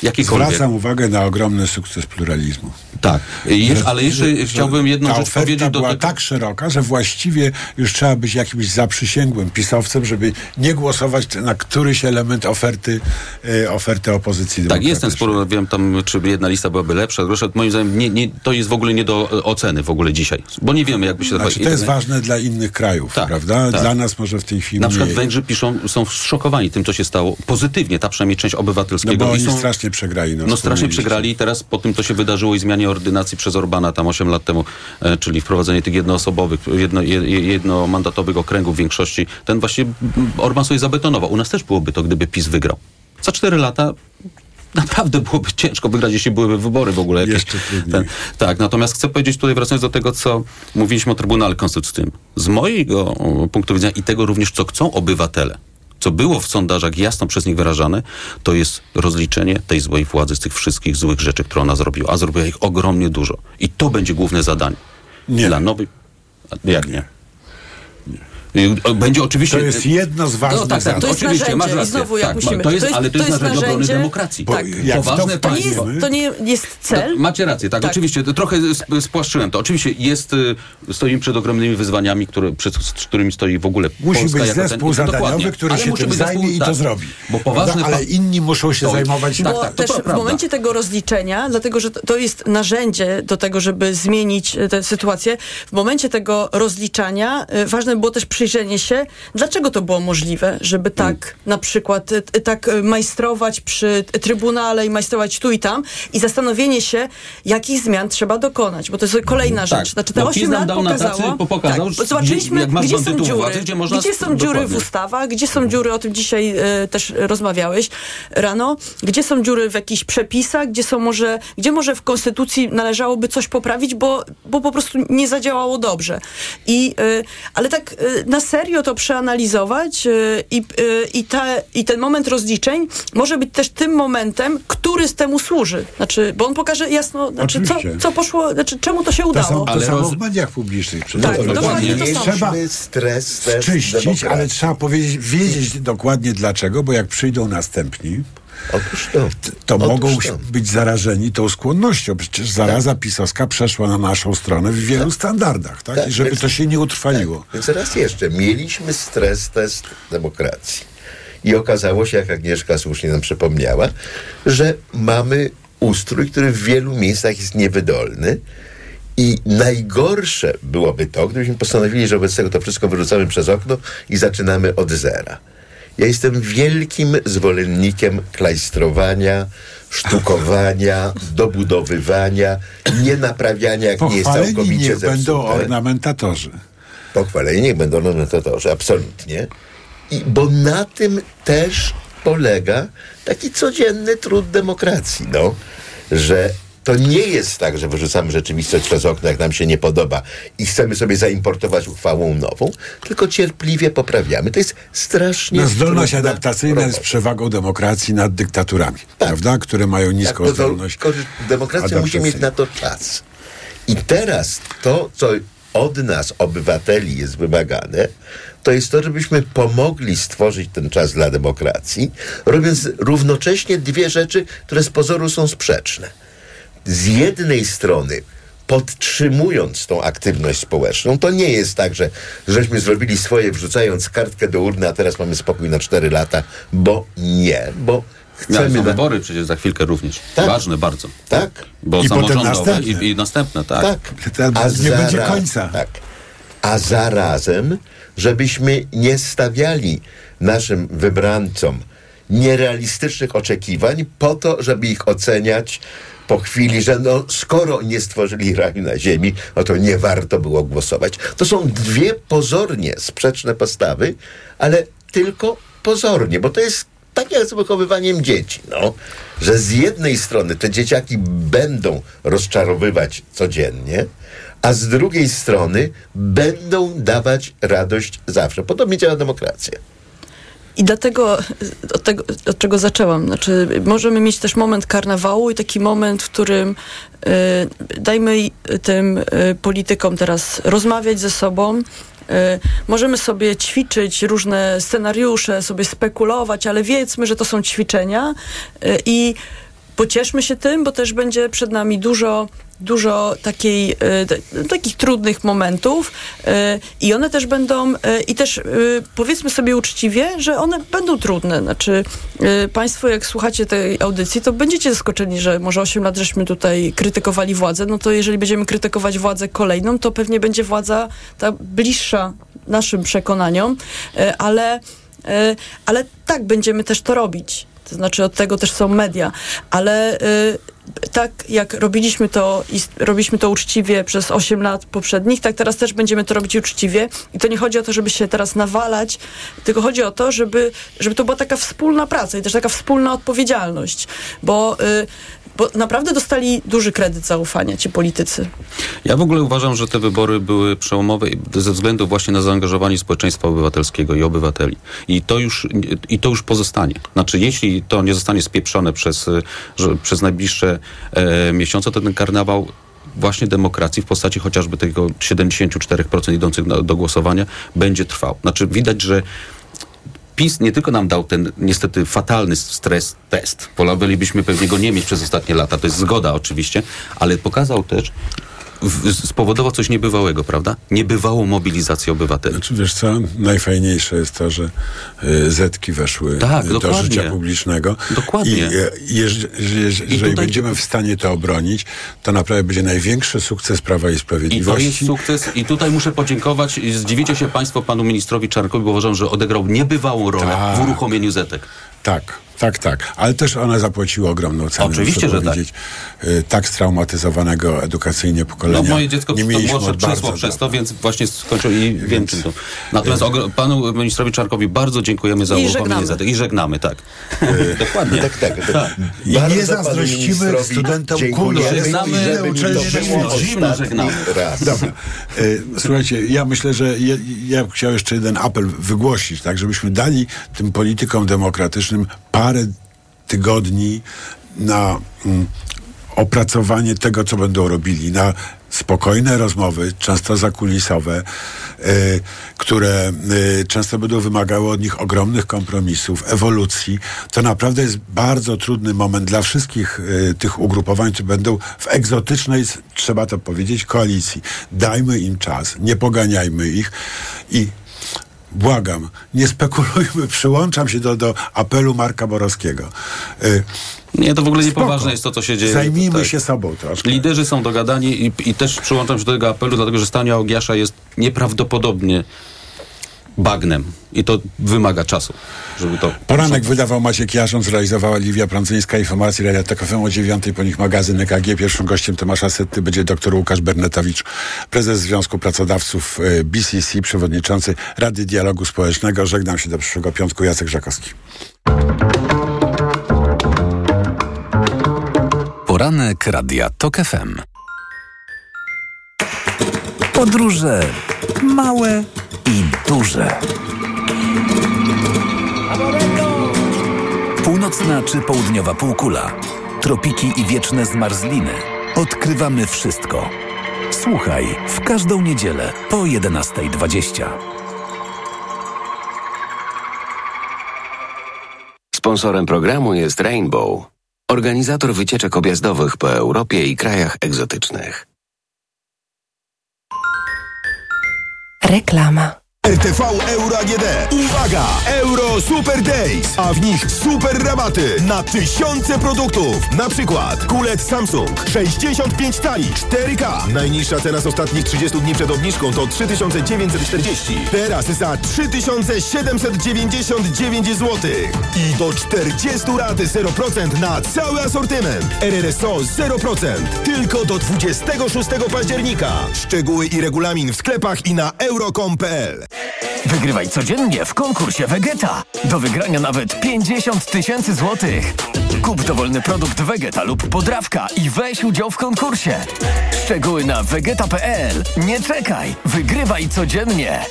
Jakiekolwiek. Zwracam uwagę na ogromny sukces pluralizmu. Tak, ale jeszcze że- chciałbym jedną rzecz powiedzieć była tego. tak szeroka, że właściwie już trzeba być jakimś zaprzysięgłym pisowcem, żeby nie głosować na któryś element oferty, e, oferty opozycji Tak, jest ten demokratycznej. spór, wiem tam, czy jedna lista byłaby lepsza, gorsza. Moim zdaniem nie, nie, to jest w ogóle nie do e, oceny w ogóle dzisiaj, bo nie wiemy jakby się... Znaczy, to jest ważne dla innych krajów, prawda? tak. Dla nas może w tej chwili Na przykład. Węgrzy piszą, są zszokowani tym, co się stało pozytywnie, ta przynajmniej część No obywatelskiego. bo I oni są, strasznie przegrali. no strasznie wspomnieliście. przegrali i teraz po tym, co się wydarzyło i zmianie ordynacji przez Orbana tam 8 lat temu, e, czyli wprowadzenie tych jednoosobowych, jedno, je- je- jednomandatowych okręgów w większości, ten właśnie Orban sobie zabetonował. U nas też byłoby to, gdyby PiS wygrał. Za 4 lata naprawdę byłoby ciężko wygrać, jeśli byłyby wybory w ogóle. Jakieś. Jeszcze trudniej. Ten, tak, natomiast chcę powiedzieć tutaj, wracając do tego, co mówiliśmy o Trybunale Konstytucyjnym. Z mojego punktu widzenia i tego również, co chcą obywatele, co było w sondażach jasno przez nich wyrażane, to jest rozliczenie tej złej władzy z tych wszystkich złych rzeczy, które ona zrobiła. A zrobiła ich ogromnie dużo. I to będzie główne zadanie. Nie. Dla nowej... Jak nie? Y, Będzie oczywiście... To jest jedno z ważnych No tak, tak, to jest oczywiście, masz narzędzie i rację. znowu jak tak, musimy- To jest, to jest- ale to jest, to jest narzędzie obrony demokracji. tak. jak w to Poważne To nie, jest, to nie jest cel. No, macie rację, tak, Tak. oczywiście. To Trochę sp- spłaszczyłem to. Oczywiście jest, y, stoimy przed ogromnymi wyzwaniami, które, przed z którymi stoi w ogóle Musi Polska być jako ten- zespół no, zadaniowy, który Ale się musi tym być zajmie zespół- i tak. to zrobi. Bo poważny Prawda? Ale inni muszą się To- zajmować... tak, Bo tak, to też w momencie tego rozliczenia, dlatego że to, to jest narzędzie do tego, żeby zmienić e, tę sytuację, w momencie tego rozliczania e, ważne było też przyjrzenie się, dlaczego to było możliwe, żeby tak Mm. na przykład e, e, tak e, majstrować przy Trybunale i majstrować tu i tam i zastanowienie się, jakich zmian trzeba dokonać, bo to jest kolejna Tak, rzecz. Znaczy te bo 8 PiS nam lat pokazało, tacy, pokazał, tak, zobaczyliśmy, gdzie są dziury, władzy, gdzie można- gdzie są dziury w dokładnie. ustawach, gdzie są dziury, o tym dzisiaj e, też rozmawiałeś rano, gdzie są dziury w jakichś przepisach, gdzie są może, gdzie może w konstytucji należałoby coś poprawić, bo, bo po prostu nie zadziałało dobrze. I, e, ale tak na serio to przeanalizować e, i, e, i, ta, i ten moment rozliczeń może być też tym momentem, który z temu służy. Znaczy, bo on pokaże jasno, znaczy, co, co poszło, znaczy, czemu to się To, udało. są, to Ale samo roz- w mediach publicznych. przecież. Tak, To dokładnie to samo. Trzeba stres czyścić, ale trzeba powiedzieć, wiedzieć dokładnie dlaczego, bo jak przyjdą następni, Otóż to. to Otóż mogą to. być zarażeni tą skłonnością. Przecież zaraza pisowska przeszła na naszą stronę w wielu standardach, tak? Tak, I żeby więc- to się nie utrwaliło. Więc raz jeszcze, mieliśmy stres test demokracji. I okazało się, jak Agnieszka słusznie nam przypomniała, że mamy ustrój, który w wielu miejscach jest niewydolny. I najgorsze byłoby to, gdybyśmy postanowili, że wobec tego to wszystko wyrzucamy przez okno i zaczynamy od zera. Ja jestem wielkim zwolennikiem klajstrowania, sztukowania, dobudowywania, nie naprawiania, jak nie jest całkowicie niech będą zepsute ornamentatorzy. pochwaleni niech będą ornamentatorzy, absolutnie. I, bo na tym też polega taki codzienny trud demokracji, no, że to nie jest tak, że wyrzucamy rzeczywistość przez okno, jak nam się nie podoba i chcemy sobie zaimportować uchwałą nową, tylko cierpliwie poprawiamy. To jest strasznie No, zdolność adaptacyjna jest robota. przewagą demokracji nad dyktaturami, prawda? Które mają niską Tak, bo to- zdolność. Demokracja musi mieć na to czas. I teraz to, co od nas, obywateli, jest wymagane, to jest to, żebyśmy pomogli stworzyć ten czas dla demokracji, robiąc równocześnie dwie rzeczy, które z pozoru są sprzeczne. Z jednej strony podtrzymując tą aktywność społeczną, to nie jest tak, że żeśmy zrobili swoje wrzucając kartkę do urny, a teraz mamy spokój na 4 lata, bo nie, bo Ja, chcemy... na- wybory przecież za chwilkę również. Tak. Ważne bardzo. Tak. Bo I potem samorządowe następne. i, i następne, tak. To nie będzie końca. Tak. a zarazem, żebyśmy nie stawiali naszym wybrańcom nierealistycznych oczekiwań po to, żeby ich oceniać po chwili, że no, skoro nie stworzyli raju na ziemi, no to nie warto było głosować. To są dwie pozornie sprzeczne postawy, ale tylko pozornie, bo to jest tak jak z wychowywaniem dzieci, no, że z jednej strony te dzieciaki będą rozczarowywać codziennie, a z drugiej strony będą dawać radość zawsze. Podobnie działa demokracja. I dlatego od tego, od czego zaczęłam. Znaczy, możemy mieć też moment karnawału i taki moment, w którym y, dajmy tym y, politykom teraz rozmawiać ze sobą. Y, możemy sobie ćwiczyć różne scenariusze, sobie spekulować, ale wiedzmy, że to są ćwiczenia y, i pocieszmy się tym, bo też będzie przed nami dużo dużo takiej, y, takich trudnych momentów y, i one też będą, y, i też powiedzmy sobie uczciwie, że one będą trudne. Znaczy, Państwo jak słuchacie tej audycji, to będziecie zaskoczeni, że może 8 lat żeśmy tutaj krytykowali władzę, no to jeżeli będziemy krytykować władzę kolejną, to pewnie będzie władza ta bliższa naszym przekonaniom, ale, ale tak, będziemy też to robić. To znaczy od tego też są media, ale y, tak jak robiliśmy to i robiliśmy to uczciwie przez 8 lat poprzednich, tak teraz też będziemy to robić uczciwie. I to nie chodzi o to, żeby się teraz nawalać, tylko chodzi o to, żeby, żeby to była taka wspólna praca i też taka wspólna odpowiedzialność, bo y, bo naprawdę dostali duży kredyt zaufania ci politycy. Ja w ogóle uważam, że te wybory były przełomowe ze względu właśnie na zaangażowanie społeczeństwa obywatelskiego i obywateli. I to już, i to już pozostanie. Znaczy, jeśli to nie zostanie spieprzone przez, że, przez najbliższe e, miesiące, to ten karnawał właśnie demokracji w postaci chociażby tego 74% idących do, do głosowania będzie trwał. Znaczy widać, że PiS nie tylko nam dał ten niestety fatalny stres test, wolelibyśmy pewnie go nie mieć przez ostatnie lata, to jest zgoda oczywiście, ale pokazał też, spowodował coś niebywałego, prawda? Niebywałą mobilizację obywateli. Znaczy, wiesz co, najfajniejsze jest to, że y, zetki weszły tak, do dokładnie. życia publicznego. Dokładnie. I, y, jeżeli, jeżeli tutaj... będziemy w stanie to obronić, to naprawdę będzie największy sukces Prawa i Sprawiedliwości. I to jest sukces i tutaj muszę podziękować, zdziwicie się Państwo panu ministrowi Czarnkowi, bo uważam, że odegrał niebywałą rolę tak. w uruchomieniu zetek. Tak, tak, tak. Ale też one zapłaciły ogromną cenę. Oczywiście, że tak. tak straumatyzowanego edukacyjnie pokolenia. No moje dziecko nie to młodsze przeszło przez to, więc właśnie skończył i więc, wiem czym to. Natomiast ogr- panu ministrowi Czarkowi bardzo dziękujemy za uruchomienie zetek. I żegnamy, tak. Dokładnie. Tak, tak. To tak. I nie zazdrościmy studentom kulu, ale żegnamy, żegnamy, żegnamy. Raz. Dobra. Słuchajcie, ja myślę, że ja, ja chciałem jeszcze jeden apel wygłosić, tak, żebyśmy dali tym politykom demokratycznym parę tygodni na mm, opracowanie tego, co będą robili, na spokojne rozmowy, często zakulisowe, y, które y, często będą wymagały od nich ogromnych kompromisów, ewolucji. To naprawdę jest bardzo trudny moment dla wszystkich y, tych ugrupowań, które będą w egzotycznej, trzeba to powiedzieć, koalicji. Dajmy im czas, nie poganiajmy ich i błagam, nie spekulujmy, przyłączam się do, do apelu Marka Borowskiego. Y, nie, to w ogóle niepoważne jest to, co się dzieje. Zajmijmy się sobą troszkę. Liderzy są dogadani i, i też przyłączam się do tego apelu, dlatego że Stania Ogiasza jest nieprawdopodobnie bagnem i to wymaga czasu, żeby to... Poranek wydawał Maciek Jarząc, zrealizowała Liwia Prądzyńska, informacje Radia TKFM o dziewiątej, po nich magazyn EKG. Pierwszym gościem Tomasza Setty będzie dr Łukasz Bernetowicz, prezes Związku Pracodawców y, BCC, przewodniczący Rady Dialogu Społecznego. Żegnam się do przyszłego piątku, Jacek Żakowski. Poranek Radia TOK FM. Podróże małe i duże. Północna czy południowa półkula, tropiki i wieczne zmarzliny. Odkrywamy wszystko. Słuchaj w każdą niedzielę po 11.20. Sponsorem programu jest Rainbow, organizator wycieczek objazdowych po Europie i krajach egzotycznych. Reklama. RTV Euro AGD. Uwaga! Euro Super Days, a w nich super rabaty na tysiące produktów. Na przykład kulec Samsung 65 cali 4K. Najniższa cena z ostatnich 30 dni przed obniżką to 3940. Teraz za 3799 zł. I do 40 raty 0% na cały asortyment. RRSO 0%. Tylko do 26 października. Szczegóły i regulamin w sklepach i na euro.com.pl. Wygrywaj codziennie w konkursie Vegeta. Do wygrania nawet 50 tysięcy złotych. Kup dowolny produkt Vegeta lub podrawka i weź udział w konkursie. Szczegóły na vegeta.pl. Nie czekaj, wygrywaj codziennie.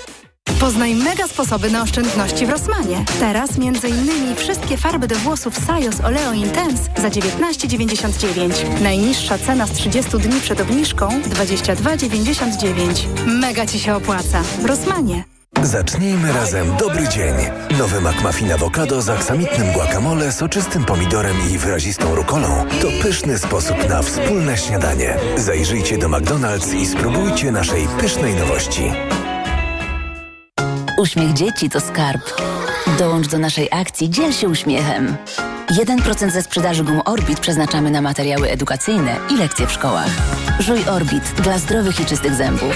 Poznaj mega sposoby na oszczędności w Rossmanie. Teraz m.in. wszystkie farby do włosów Sajos Oleo Intense za 19,99. Najniższa cena z 30 dni przed obniżką 22,99. Mega Ci się opłaca. W Rossmanie. Zacznijmy razem dobry dzień. Nowy McMuffin awokado z aksamitnym guacamole, soczystym pomidorem i wyrazistą rukolą to pyszny sposób na wspólne śniadanie. Zajrzyjcie do McDonald's i spróbujcie naszej pysznej nowości. Uśmiech dzieci to skarb. Dołącz do naszej akcji Dziel się uśmiechem. 1% ze sprzedaży gum Orbit przeznaczamy na materiały edukacyjne i lekcje w szkołach. Żuj Orbit dla zdrowych i czystych zębów.